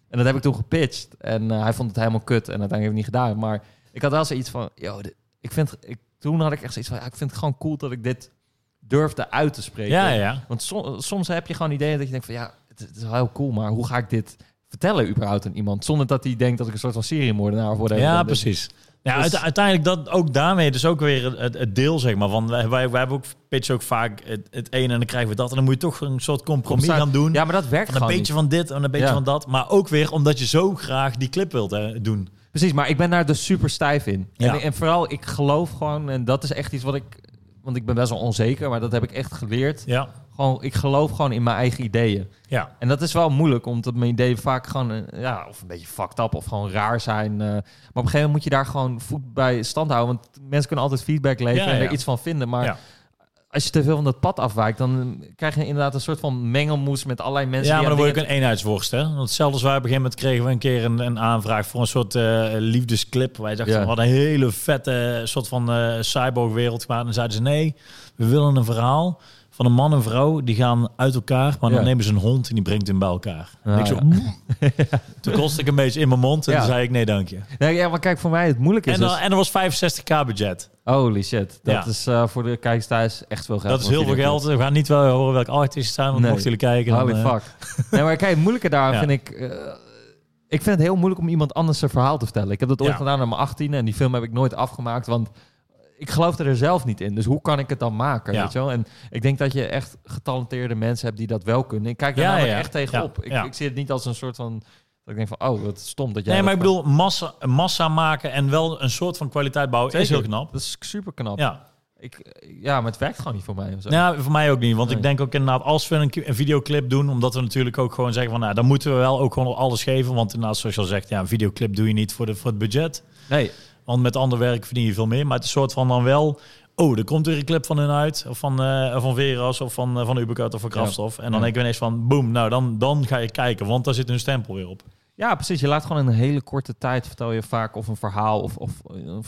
En dat heb ik toen gepitcht. En hij vond het helemaal kut en uiteindelijk heb ik het niet gedaan. Maar ik had wel zoiets van, yo, dit- ik vind, ik, toen had ik echt zoiets van, ja, ik vind het gewoon cool dat ik dit durfde uit te spreken. ja, ja. Want so- soms heb je gewoon ideeën dat je denkt van, ja, het, het is wel heel cool, maar hoe ga ik dit vertellen überhaupt aan iemand? Zonder dat hij denkt dat ik een soort van seriemoordenaar of whatever Ja, ben. precies. Ja, Dus- uite- uiteindelijk dat ook daarmee dus ook weer het, het deel zeg maar van wij, wij, hebben ook pitch ook vaak het, het ene en dan krijgen we dat en dan moet je toch een soort compromis gaan doen. Ja, maar dat werkt van een beetje niet. van dit en een beetje Ja. van dat, maar ook weer omdat je zo graag die clip wilt doen. Precies, maar ik ben daar dus super stijf in. Ja. En, en vooral, ik geloof gewoon, en dat is echt iets wat ik... Want ik ben best wel onzeker, maar dat heb ik echt geleerd. Ja, Gewoon, ik geloof gewoon in mijn eigen ideeën. ja, En dat is wel moeilijk, omdat mijn ideeën vaak gewoon... eh, Ja, of een beetje fucked up of gewoon raar zijn. eh. maar op een gegeven moment moet je daar gewoon voet bij stand houden. Want mensen kunnen altijd feedback leveren Ja, en er iets van vinden. Maar Ja. Als je te veel van dat pad afwijkt, dan krijg je inderdaad een soort van mengelmoes met allerlei mensen. ja maar dan word ik een eenheidsworst. Hè? Want hetzelfde als wij op een gegeven moment kregen we een keer een, een aanvraag voor een soort eh, liefdesclip. Wij dachten, Ja. van, wat een hele vette soort van eh cyborg-wereld gemaakt. En zeiden ze, nee, we willen een verhaal van een man en vrouw. Die gaan uit elkaar, maar dan Ja. nemen ze een hond en die brengt hem bij elkaar. ik zo, ja. "Mm." Toen kostte ik een beetje in mijn mond en Ja. toen zei ik, nee, dank je. Nee, ja, maar kijk, voor mij het moeilijke is En, dan, dus... en er was 65k budget. Holy shit. Dat is eh, voor de kijkers thuis echt veel geld. Dat is heel veel geld. We gaan niet wel horen welke artiest het zijn, want Nee. mochten jullie kijken. Holy eh, fuck. nee, maar kijk, het moeilijke daar vind ik... eh, ik vind het heel moeilijk om iemand anders zijn verhaal te vertellen. Ik heb dat ooit gedaan aan mijn 18 en die film heb ik nooit afgemaakt, want ik geloofde er zelf niet in. Dus hoe kan ik het dan maken, Ja. weet je wel? En ik denk dat je echt getalenteerde mensen hebt die dat wel kunnen. Ik kijk daar Ja, namelijk ja. echt tegenop. Ik, ik zie het niet als een soort van... Dat ik denk van, oh, wat stom dat jij Nee, maar ik bedoel, massa, massa maken en wel een soort van kwaliteit bouwen is heel knap. Dat is super knap. Ja. Ik, ja, maar het werkt gewoon niet voor mij. zo. Ja, voor mij ook niet. Want Nee. ik denk ook inderdaad, als we een, een videoclip doen, omdat we natuurlijk ook gewoon zeggen van, nou, dan moeten we wel ook gewoon alles geven. Want inderdaad, zoals je al zegt, ja, een videoclip doe je niet voor, de, voor het budget. Nee, Want met ander werk verdien je veel meer. Maar het is een soort van dan wel, oh, er komt weer een clip van hun uit. Of van, eh van Veras of van, eh, van Ubercut of van Kraftstof. En dan Ja. denk ik ineens van, boom, nou, dan, dan ga je kijken. Want daar zit hun stempel weer op. Ja, precies. Je laat gewoon in een hele korte tijd vertel je vaak of een verhaal of, of een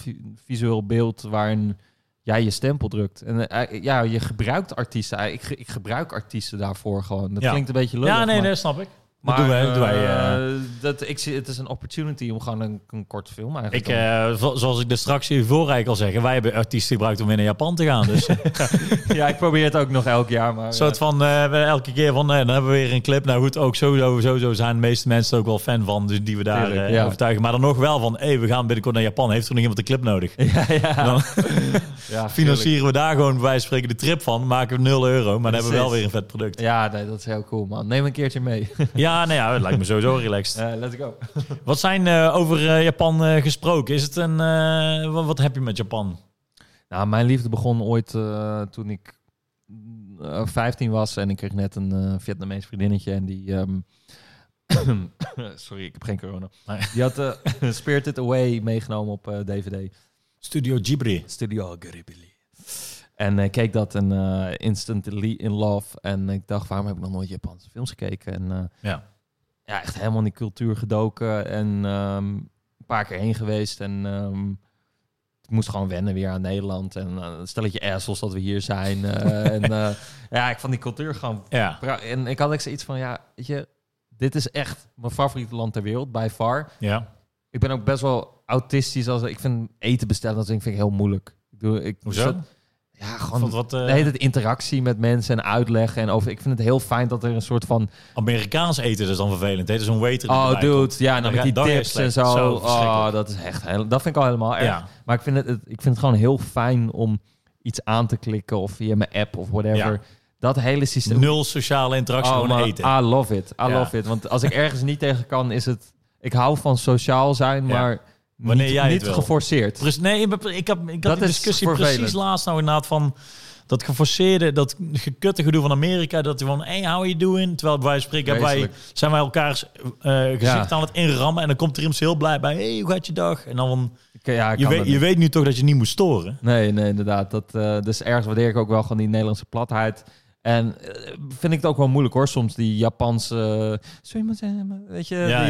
visueel beeld waarin jij je stempel drukt. En eh, ja, je gebruikt artiesten. Ik, ik gebruik artiesten daarvoor gewoon. Dat Ja. klinkt een beetje lullig. ja, nee, maar, dat snap ik. Dat doen wij- eh, doen wij, eh. dat, ik zie, het is een opportunity om gewoon een, een korte film eigenlijk. Ik, eh, zo- zoals ik er straks hiervoor eigenlijk al zeggen, wij hebben artiesten gebruikt om weer naar Japan te gaan. Dus ja, ik probeer het ook nog elk jaar, maar... soort van, elke keer van, dan hebben we weer een clip. Nou goed, ook sowieso, sowieso zijn de meeste mensen ook wel fan van, dus die we daar ja. overtuigen. Maar dan nog wel van, hé, we gaan binnenkort naar Japan. Heeft er nog iemand een clip nodig? ja, ja. Dan ja, financieren we daar gewoon bij wijze van spreken de trip van. Maken we 0 euro, maar dan hebben we wel weer een vet product. Ja, nee, dat is heel cool, man. Neem een keertje mee. Ja, nou ja, het lijkt me sowieso relaxed. Let's go. Wat zijn eh, over eh, Japan eh, gesproken? Is het een, eh, wat, wat heb je met Japan? Nou, mijn liefde begon ooit eh, toen ik eh, 15 was en ik kreeg net een eh Vietnamees vriendinnetje en die... ehm, sorry, ik heb geen corona. Nee. Die had eh, Spirited Away meegenomen op eh, DVD. Studio Ghibli. Studio Ghibli. En ik keek dat en eh, instantly in love. En ik dacht, waarom heb ik nog nooit Japanse films gekeken? En eh, Ja. ja, echt helemaal in die cultuur gedoken. En ehm, een paar keer heen geweest. En ehm, ik moest gewoon wennen weer aan Nederland. En uh, een stelletje assholes dat we hier zijn. en ja, ik vond die cultuur gewoon... Ja. En ik had echt zoiets van, ja, weet je... Dit is echt mijn favoriete land ter wereld, by far. Ja. Ik ben ook best wel autistisch. Als, ik vind eten bestellen, dat vind ik heel moeilijk. Ik doe, ik, Hoezo? Ja, gewoon wat eh, de hele tijd interactie met mensen en uitleggen. En over, ik vind het heel fijn dat er een soort van... Amerikaans eten is dan vervelend. Hè? Er is een waiter die Oh, dude. komt. Ja, en dan met die tips en zo. Zo oh, dat is echt... Heel, dat vind ik al helemaal erg. Ja. Maar ik vind het, het- ik vind het gewoon heel fijn om iets aan te klikken. Of via mijn app of whatever. Ja. Dat hele systeem... Nul sociale interactie, Oh, gewoon man, eten. I love it. I Ja. love it. Want als ik ergens niet tegen kan, is het... Ik hou van sociaal zijn, Ja. maar Wanneer niet, jij het niet wil. geforceerd. Precies, nee, ik heb, ik had Dat die is discussie vervelend. precies laatst nou inderdaad van dat geforceerde, dat gekutte gedoe van Amerika, dat hij van, hey, how are you doing? Terwijl van spreken wij, zijn wij elkaars eh, gezicht Ja. aan het inrammen en dan komt er iemand heel blij bij, hey, hoe gaat je dag? En dan van, Ja, je weet, je weet nu toch dat je niet moet storen. Nee, nee, inderdaad. Dat, eh, dus ergens waardeer ik ook wel gewoon die Nederlandse platheid. En eh, vind ik het ook wel moeilijk hoor, soms die Japanse, zeggen, weet je, Ja,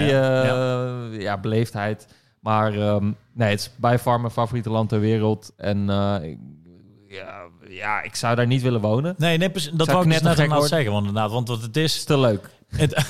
die ja. beleefdheid. Maar ehm, nee, het is bij far mijn favoriete land ter wereld. En eh, ja, ja, ik zou daar niet willen wonen. Nee, nee, dat Zou wou ik net inderdaad worden? zeggen, want inderdaad, want wat het is, Is te leuk. Het,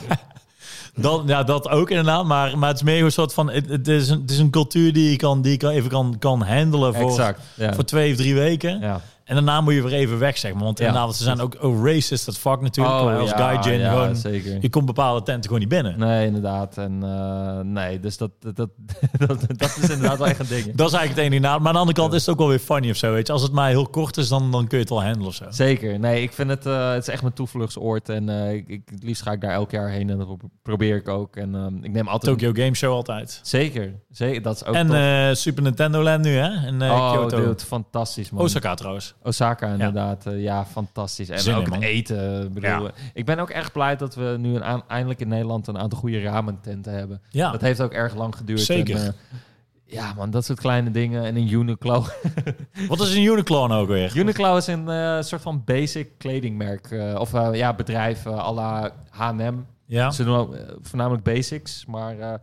dat, ja, dat ook inderdaad. Maar, maar het is meer een soort van... Het, het, is, een, het is een cultuur die je, kan, die je kan, even kan, kan handelen voor, Exact. Ja. voor twee of drie weken. ja. En daarna moet je weer even weg, zeg maar. Want Ja. inderdaad, ze zijn ook oh, racist as fuck natuurlijk. maar als Oh, ja, gaijin ja, gewoon... zeker. Je komt bepaalde tenten gewoon niet binnen. Nee, inderdaad. En eh, nee, dus dat, dat, dat, dat, dat is inderdaad wel echt een ding. Dat is eigenlijk het enige nadeel. Maar aan de andere kant is het ook wel weer funny of zo, weet je. Als het maar heel kort is, dan, dan kun je het wel handelen of zo. Zeker. Nee, ik vind het, eh, het is echt mijn toevluchtsoord. En eh, ik, ik, het liefst ga ik daar elk jaar heen. En dat pro- probeer ik ook. En ehm, ik neem altijd... Tokyo Game Show altijd. Zeker. Zeker. Dat is ook en Super Nintendo Land nu, hè? In oh, Kyoto. dude, fantastisch, man. Osaka trouwens. Osaka, inderdaad. eh, ja, fantastisch. En Zin in, ook het eten. ik Bedoel, Ja. Ik ben ook echt blij dat we nu een eindelijk in Nederland een aantal goede ramen-tenten hebben. Ja, Dat heeft ook erg lang geduurd. Zeker. En, eh, ja, man, dat soort kleine dingen. En een Uniqlo. wat is een Uniqlo nou ook weer? Uniqlo is een eh, soort van basic kledingmerk. eh, of eh, ja, bedrijf uh, à la H&M. Ja, Ze doen ook, eh, voornamelijk basics, maar eh,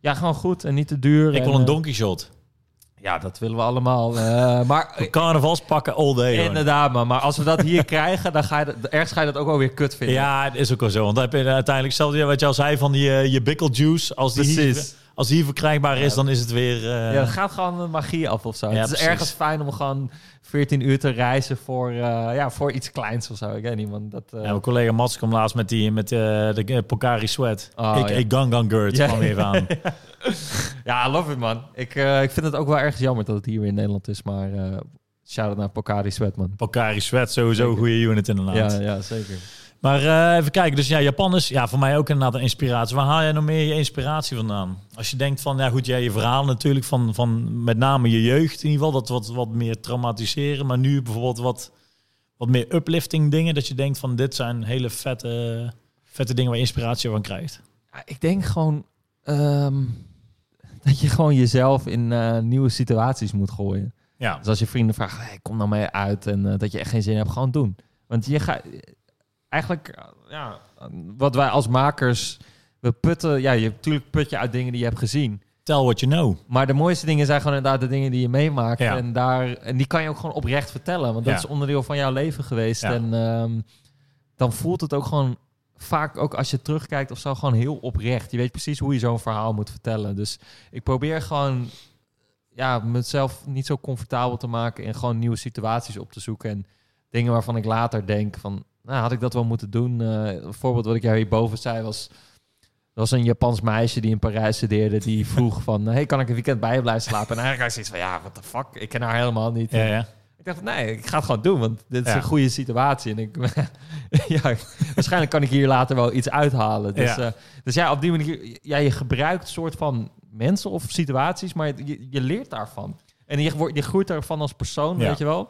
ja, gewoon goed en niet te duur. ik en, wil een eh, donkey shot. Ja, dat willen we allemaal. eh, maar eh, Carnavalspakken all day. inderdaad, man. Maar als we dat hier krijgen, dan ga je dat, ergens ga je dat ook wel weer kut vinden. Ja, het is ook wel zo. Want dan heb je uiteindelijk, hetzelfde wat je al zei van die, eh, je bickle juice. Als die, hier, precies. Als die hier verkrijgbaar is, dan is het weer... eh, Ja, het gaat gewoon de magie af of zo. Het is precies. ergens fijn om gewoon 14 uur te reizen voor, eh, ja, voor iets kleins of zo. Ik weet niet, man. Dat, eh, Ja, mijn collega Mats kwam laatst met, die, met de Pocari Sweat. Oh, ik ja. ik Gangan Gurt kwam even aan. Ja, I love it, man. Ik, ik vind het ook wel erg jammer dat het hier weer in Nederland is, maar shout-out naar Pocari Sweat, man. Pocari Sweat, sowieso een goede unit inderdaad. Ja, ja, zeker. Maar eh, even kijken. Dus ja, Japan is ja, voor mij ook inderdaad een inspiratie. Waar haal jij nog meer je inspiratie vandaan? Als je denkt van, ja goed, jij je verhaal natuurlijk van, van met name je jeugd in ieder geval. Dat wat, wat meer traumatiseren. Maar nu bijvoorbeeld wat, wat meer uplifting dingen. Dat je denkt van, dit zijn hele vette, vette dingen waar je inspiratie van krijgt. Ja, ik denk gewoon ehm, dat je gewoon jezelf in eh, nieuwe situaties moet gooien. Ja, Dus als je vrienden vragen, hey, kom nou mee uit en eh, dat je echt geen zin hebt, gewoon doen. Want je gaat eigenlijk, eh, ja, wat wij als makers, we putten, ja, je natuurlijk put je uit dingen die je hebt gezien. tell what you know. Maar de mooiste dingen zijn gewoon inderdaad de dingen die je meemaakt. Ja. En, daar, en die kan je ook gewoon oprecht vertellen. Want dat Ja. is onderdeel van jouw leven geweest. Ja. En ehm, dan voelt het ook gewoon vaak ook als je terugkijkt of zo gewoon heel oprecht. Je weet precies hoe je zo'n verhaal moet vertellen. Dus ik probeer gewoon ja, mezelf niet zo comfortabel te maken en gewoon nieuwe situaties op te zoeken en dingen waarvan ik later denk van, nou had ik dat wel moeten doen. Eh, een voorbeeld wat ik jou hierboven zei was, er was een Japans meisje die in Parijs studeerde die vroeg van, hey, kan ik een weekend bij je blijven slapen? En eigenlijk ik zoiets van, ja, what the fuck, ik ken haar helemaal niet. Ja, ja. Ik dacht, nee, ik ga het gewoon doen, want dit is Ja. een goede situatie. En ik, ja, waarschijnlijk kan ik hier later wel iets uithalen. Dus Ja. ja, dus ja op die manier, ja, je gebruikt soort van mensen of situaties, maar je, je leert daarvan. En je, wordt- je groeit daarvan als persoon, weet je wel.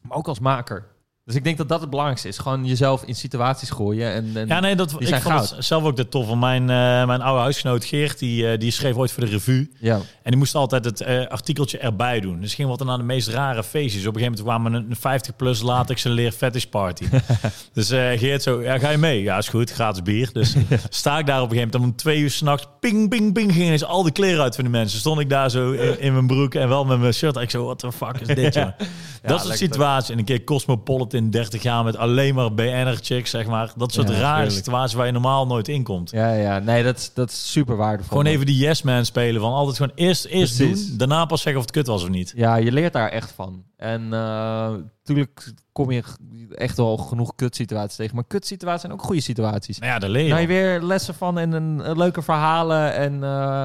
Maar ook als maker. Dus ik denk dat dat het belangrijkste is. Gewoon jezelf in situaties gooien. En, en Ja, nee, dat, ik vond het zelf ook de tof. van Mijn, eh, mijn oude huisgenoot Geert, die, eh, die schreef ooit voor de revue. ja. En die moest altijd het eh, artikeltje erbij doen. Dus ging wat dan aan de meest rare feestjes. Op een gegeven moment kwamen een 50-plus latex en leer fetish party. dus Geert zo, ja, ga je mee? Ja, is goed, gratis bier. Dus sta ik daar op een gegeven moment om twee uur s'nachts. Ping, ping, ping, gingen eens al de kleren uit van de mensen. Stond ik daar zo in, in mijn broek en wel met mijn shirt. Ik zo, what the fuck is dit, joh? dat soort lekker. situaties. En een keer Cosmopolitan 30 jaar met alleen maar BN'er chicks, zeg maar. Dat soort Ja, rare situaties waar je normaal nooit in komt. Ja, ja, nee, dat is, dat is super waardevol. Gewoon even die yes man spelen van altijd gewoon eerst, eerst Precies. doen, daarna pas zeggen of het kut was of niet. Ja, je leert daar echt van. En natuurlijk kom je echt wel genoeg kutsituaties tegen. Maar kutsituaties zijn ook goede situaties. Nou ja, daar leer je. Van. je weer lessen van en een, een leuke verhalen. En eh,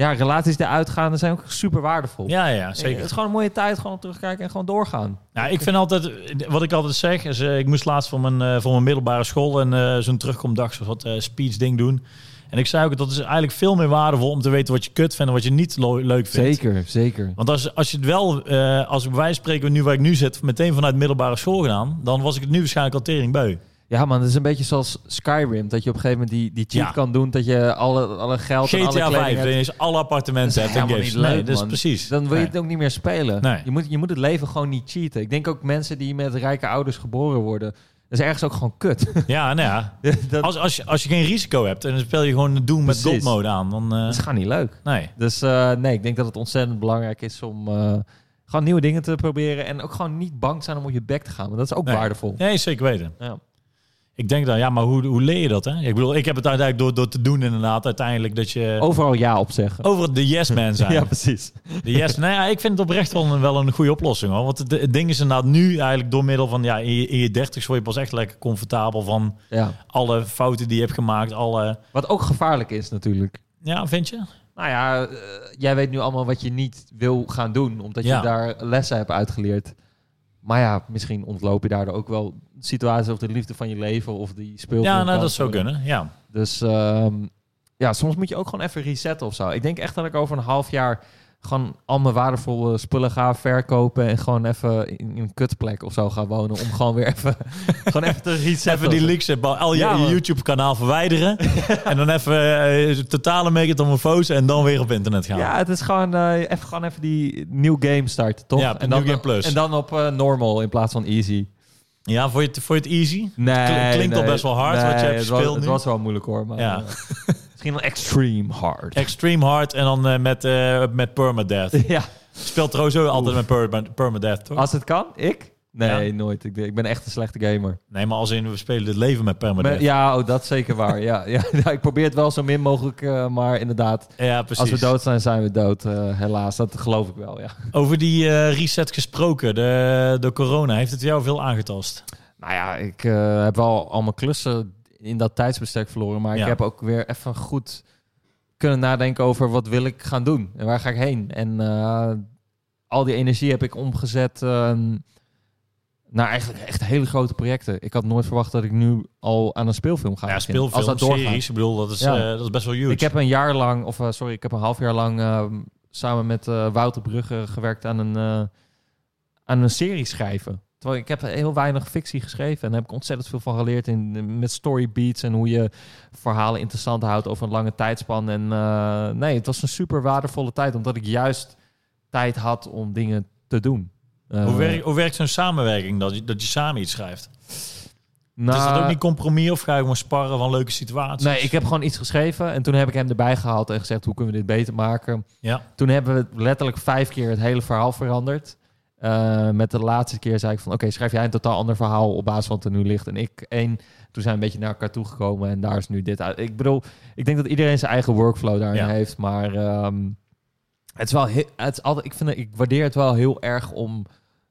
ja, relaties die uitgaan, zijn ook super waardevol. Ja, ja, Het zeker. is gewoon een mooie tijd, gewoon terugkijken en gewoon doorgaan. Ja, ik vind altijd, wat ik altijd zeg, is eh, ik moest laatst voor mijn, eh, voor mijn middelbare school en eh, zo'n terugkomdag, zo'n wat speech ding doen. En ik zei ook, dat is eigenlijk veel meer waardevol om te weten wat je kut vindt en wat je niet leuk vindt. Zeker, zeker. Want als, als je het wel, als van spreken, nu waar ik nu zit, meteen vanuit middelbare school gedaan, dan was ik het nu waarschijnlijk al tering. Ja man, het is een beetje zoals Skyrim. Dat je op een gegeven moment die, die cheat Ja. kan doen. Dat je alle, alle geld en alle GTA kleding 5, hebt. ineens alle appartementen is hebt en helemaal games. niet leuk, nee, is man. precies. Dan wil je Nee. het ook niet meer spelen. Nee. Je, moet, je moet het leven gewoon niet cheaten. Ik denk ook mensen die met rijke ouders geboren worden. Dat is ergens ook gewoon kut. Ja, nou ja. dat, Als, als, je, als je geen risico hebt en dan speel je gewoon Doom met Precies. God mode aan, dan... eh, dat is gewoon niet leuk. nee. Dus eh, nee, ik denk dat het ontzettend belangrijk is om eh, gewoon nieuwe dingen te proberen. En ook gewoon niet bang te zijn om op je bek te gaan. Want dat is ook Nee. waardevol. Nee, zeker weten. Ja. Ik denk dan, ja, maar hoe, hoe leer je dat? Hè? Ik bedoel, ik heb het uiteindelijk door, door te doen inderdaad, uiteindelijk dat je Overal ja op zeggen. over de yes man zijn. ja, precies. De yes, nou ja, ik vind het oprecht wel een, wel een goede oplossing hoor. Want het, het ding is inderdaad nu eigenlijk door middel van, ja, in je, in je dertigste word je pas echt lekker comfortabel van Ja. alle fouten die je hebt gemaakt. Alle, Wat ook gevaarlijk is natuurlijk. ja, vind je? Nou ja, eh, jij weet nu allemaal wat je niet wil gaan doen, omdat Ja. je daar lessen hebt uitgeleerd. Maar ja, misschien ontloop je daardoor ook wel situaties of de liefde van je leven of die speelt. Ja, nou, dat zou kunnen. Ja. Dus ehm, ja, soms moet je ook gewoon even resetten of zo. Ik denk echt dat ik over een half jaar gewoon al mijn waardevolle spullen ga verkopen en gewoon even in, in een kutplek of zo ga wonen om gewoon weer even, gewoon even te resetten. Even die leaks, hebben, al je, Ja. YouTube-kanaal verwijderen. en dan even eh, totale megatomorfose en dan weer op internet gaan. Ja, het is gewoon, eh, even, gewoon even die nieuw game starten, toch? Ja, en New dan, Game Plus. En dan op eh, normal in plaats van easy. Ja, vond je het, vond je het easy? Nee, klinkt al nee. best wel hard wat je hebt gespeeld Het was wel moeilijk hoor, maar Ja. misschien wel extreme hard. Extreme hard en dan eh, met, eh met permadeath. ja, Speelt trouwens ook altijd met perma permadeath, toch? als het kan, ik? Nee, Ja? nooit. Ik, ik ben echt een slechte gamer. Nee, maar als in we spelen het leven met permadeath. Ja, oh, dat is zeker waar. ja, ja, ja, ik probeer het wel zo min mogelijk, eh, maar inderdaad, Ja, precies. als we dood zijn, zijn we dood. helaas, dat geloof ik wel, ja. Over die reset gesproken, de, de corona, heeft het jou veel aangetast? Nou ja, ik heb wel al mijn klussen in dat tijdsbestek verloren. Maar Ja. ik heb ook weer even goed kunnen nadenken over wat wil ik gaan doen. En waar ga ik heen? En eh, al die energie heb ik omgezet eh, naar eigenlijk echt hele grote projecten. Ik had nooit verwacht dat ik nu al aan een speelfilm ga ja, beginnen. speelfilm, Als dat doorgaat. series, ik bedoel, dat is, Ja. eh, dat is best wel huge. Ik heb een jaar lang, of eh, sorry, ik heb een half jaar lang eh, samen met Wouter Brugge gewerkt aan een, aan een serie schrijven. Terwijl ik heb heel weinig fictie geschreven en daar heb ik ontzettend veel van geleerd in, met storybeats en hoe je verhalen interessant houdt over een lange tijdspan. En eh, nee, het was een super waardevolle tijd, omdat ik juist tijd had om dingen te doen. Eh, hoe, werkt, hoe werkt zo'n samenwerking, dat je, dat je samen iets schrijft? nou, is dat ook niet compromis of ga je gewoon sparren van leuke situaties? Nee, ik heb gewoon iets geschreven en toen heb ik hem erbij gehaald en gezegd hoe kunnen we dit beter maken. Ja, Toen hebben we letterlijk vijf keer het hele verhaal veranderd. Eh, met de laatste keer zei ik van... Oké, schrijf jij een totaal ander verhaal op basis van wat er nu ligt. En ik één. Toen zijn we een beetje naar elkaar toegekomen. En daar is nu dit uit. Ik bedoel, ik denk dat iedereen zijn eigen workflow daarin Ja. heeft. Maar ehm, het is wel... heel- Het is altijd, ik, vind, het- ik waardeer het wel heel erg om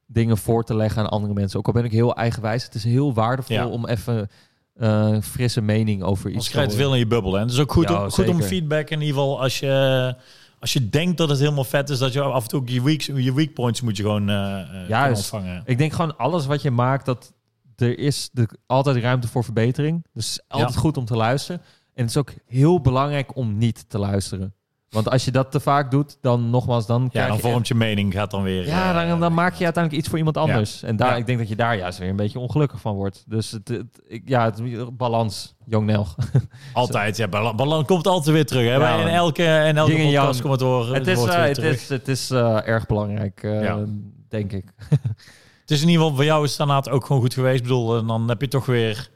dingen voor te leggen aan andere mensen. Ook al ben ik heel eigenwijs. Het is heel waardevol Ja. om even eh, frisse mening over iets te je krijgt horen. veel in je bubbel. Hè? Het is ook goed, Ja, om, goed om feedback in ieder geval als je, als je denkt dat het helemaal vet is, dat je af en toe ook je weak, je weak points moet je gewoon kunnen Juist. ontvangen. Ik denk gewoon alles wat je maakt, dat er is de, altijd ruimte voor verbetering. Dus altijd goed om te luisteren. En het is ook heel belangrijk om niet te luisteren. Want als je dat te vaak doet, dan nogmaals, dan Ja, dan je vormt je mening, gaat dan weer... Ja, eh, dan, dan maak je uiteindelijk iets voor iemand anders. En daar, Ja. ik denk dat je daar juist weer een beetje ongelukkig van wordt. Dus het, ja, het is balans, jong Nel. Altijd, ja, bal- balans komt altijd weer terug. Hè? Ja, in elke, in elke podcast komt het horen. het is, eh, weer het is, het is eh, erg belangrijk, eh, denk ik. Het is in ieder geval voor jou is het ook gewoon goed geweest. Ik bedoel, en dan heb je toch weer...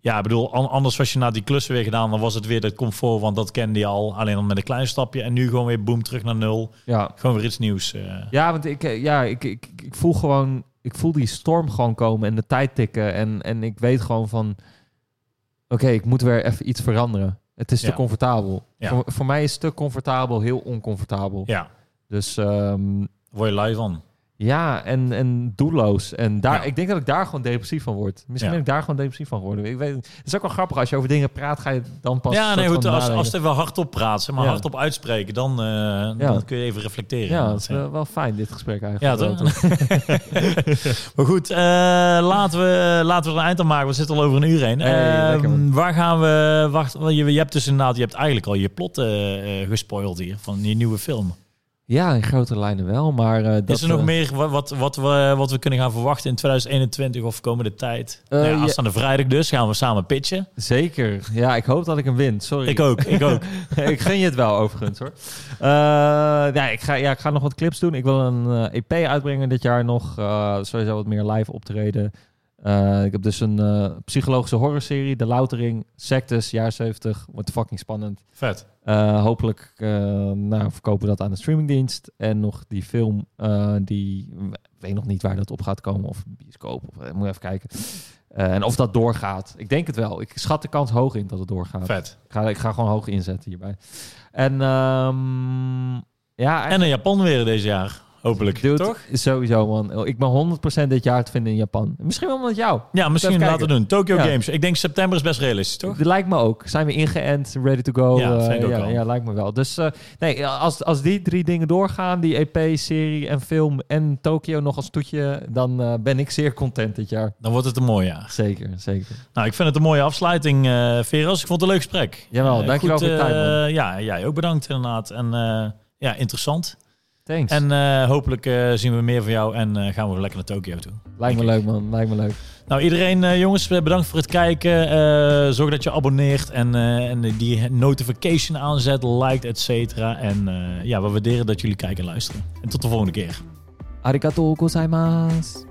Ja, ik bedoel, an- anders was je na die klussen weer gedaan, dan was het weer dat comfort, want dat kende je al. Alleen dan met een klein stapje. En nu gewoon weer boom, terug naar nul. Ja, Gewoon weer iets nieuws. eh. Ja, want ik, eh, ja, ik, ik, ik voel gewoon, ik voel die storm gewoon komen en de tijd tikken. En, en ik weet gewoon van, oké, ik moet weer even iets veranderen. Het is Ja. te comfortabel. Ja. Voor, voor mij is te comfortabel heel oncomfortabel. Ja, Dus daar word je live van. Ja, en, en doelloos. En daar, Ja. ik denk dat ik daar gewoon depressief van word. Misschien Ja. ben ik daar gewoon depressief van geworden. Ik weet, het is ook wel grappig, als je over dingen praat, ga je dan pas... ja, nee, goed. Als, als het even hardop praat, zeg maar Ja. hardop uitspreken, dan, eh, dan kun je even reflecteren. Ja, Dat, is wel, wel fijn, dit gesprek Ja, eigenlijk. toch? maar goed, eh, laten, we, laten we er een eind aan maken. We zitten al over een uur heen. Hey, Eh, lekker, man. waar gaan we... Wacht, je, je hebt dus inderdaad... Je hebt eigenlijk al je plot eh, gespoild hier van je nieuwe film. Ja, in grote lijnen wel, maar... eh, dat, Is er nog eh, meer wat, wat, wat, we, wat we kunnen gaan verwachten in 2021 of komende tijd? Eh, Nou ja, ja. aanstaande vrijdag dus gaan we samen pitchen. Zeker. Ja, ik hoop dat ik hem win. Sorry. Ik ook, ik ook. ik gun je het wel, overigens hoor. Eh, ja, ik ga, ja, ik ga nog wat clips doen. Ik wil een eh, EP uitbrengen dit jaar nog. Eh, sowieso wat meer live optreden. Eh, ik heb dus een eh, psychologische horrorserie, De Loutering, Sectes, jaar 70. Wordt fucking spannend. Vet. Eh, hopelijk nou, verkopen we dat aan de streamingdienst. En nog die film, die... Ik weet nog niet waar dat op gaat komen. Of bioscoop. Of, moet even kijken. En of dat doorgaat. Ik denk het wel. Ik schat de kans hoog in dat het doorgaat. Vet. Ik ga, ik ga gewoon hoog inzetten hierbij. En ehm, ja, En in Japan weer deze jaar, hopelijk. Dude, Toch? Sowieso, man. Ik ben 100% dit jaar te vinden in Japan. Misschien wel met jou. Ja, misschien laten we doen. Tokyo Ja. Games. Ik denk september is best realistisch, toch? Dat lijkt me ook. Zijn we ingeënt, ready to go? Ja, Eh, ja, ja, lijkt me wel. Dus eh, nee, als, als die drie dingen doorgaan, die EP, serie en film en Tokyo nog als toetje, dan eh, ben ik zeer content dit jaar. Dan wordt het een mooi jaar. Zeker, zeker. Nou, ik vind het een mooie afsluiting, eh Veras. Ik vond het een leuk gesprek. Jawel, dankjewel goed, voor je tijd, man. eh, Ja, jij ook bedankt inderdaad. En eh, ja, interessant. Thanks. En eh, hopelijk eh, zien we meer van jou en eh, gaan we lekker naar Tokio toe. lijkt me leuk, man. Lijkt me leuk. Nou, iedereen, jongens, bedankt voor het kijken. Eh, zorg dat je abonneert en, eh, en die notification aanzet, liked, et cetera. En eh, ja, we waarderen dat jullie kijken en luisteren. En tot de volgende keer. Arigatou gozaimasu.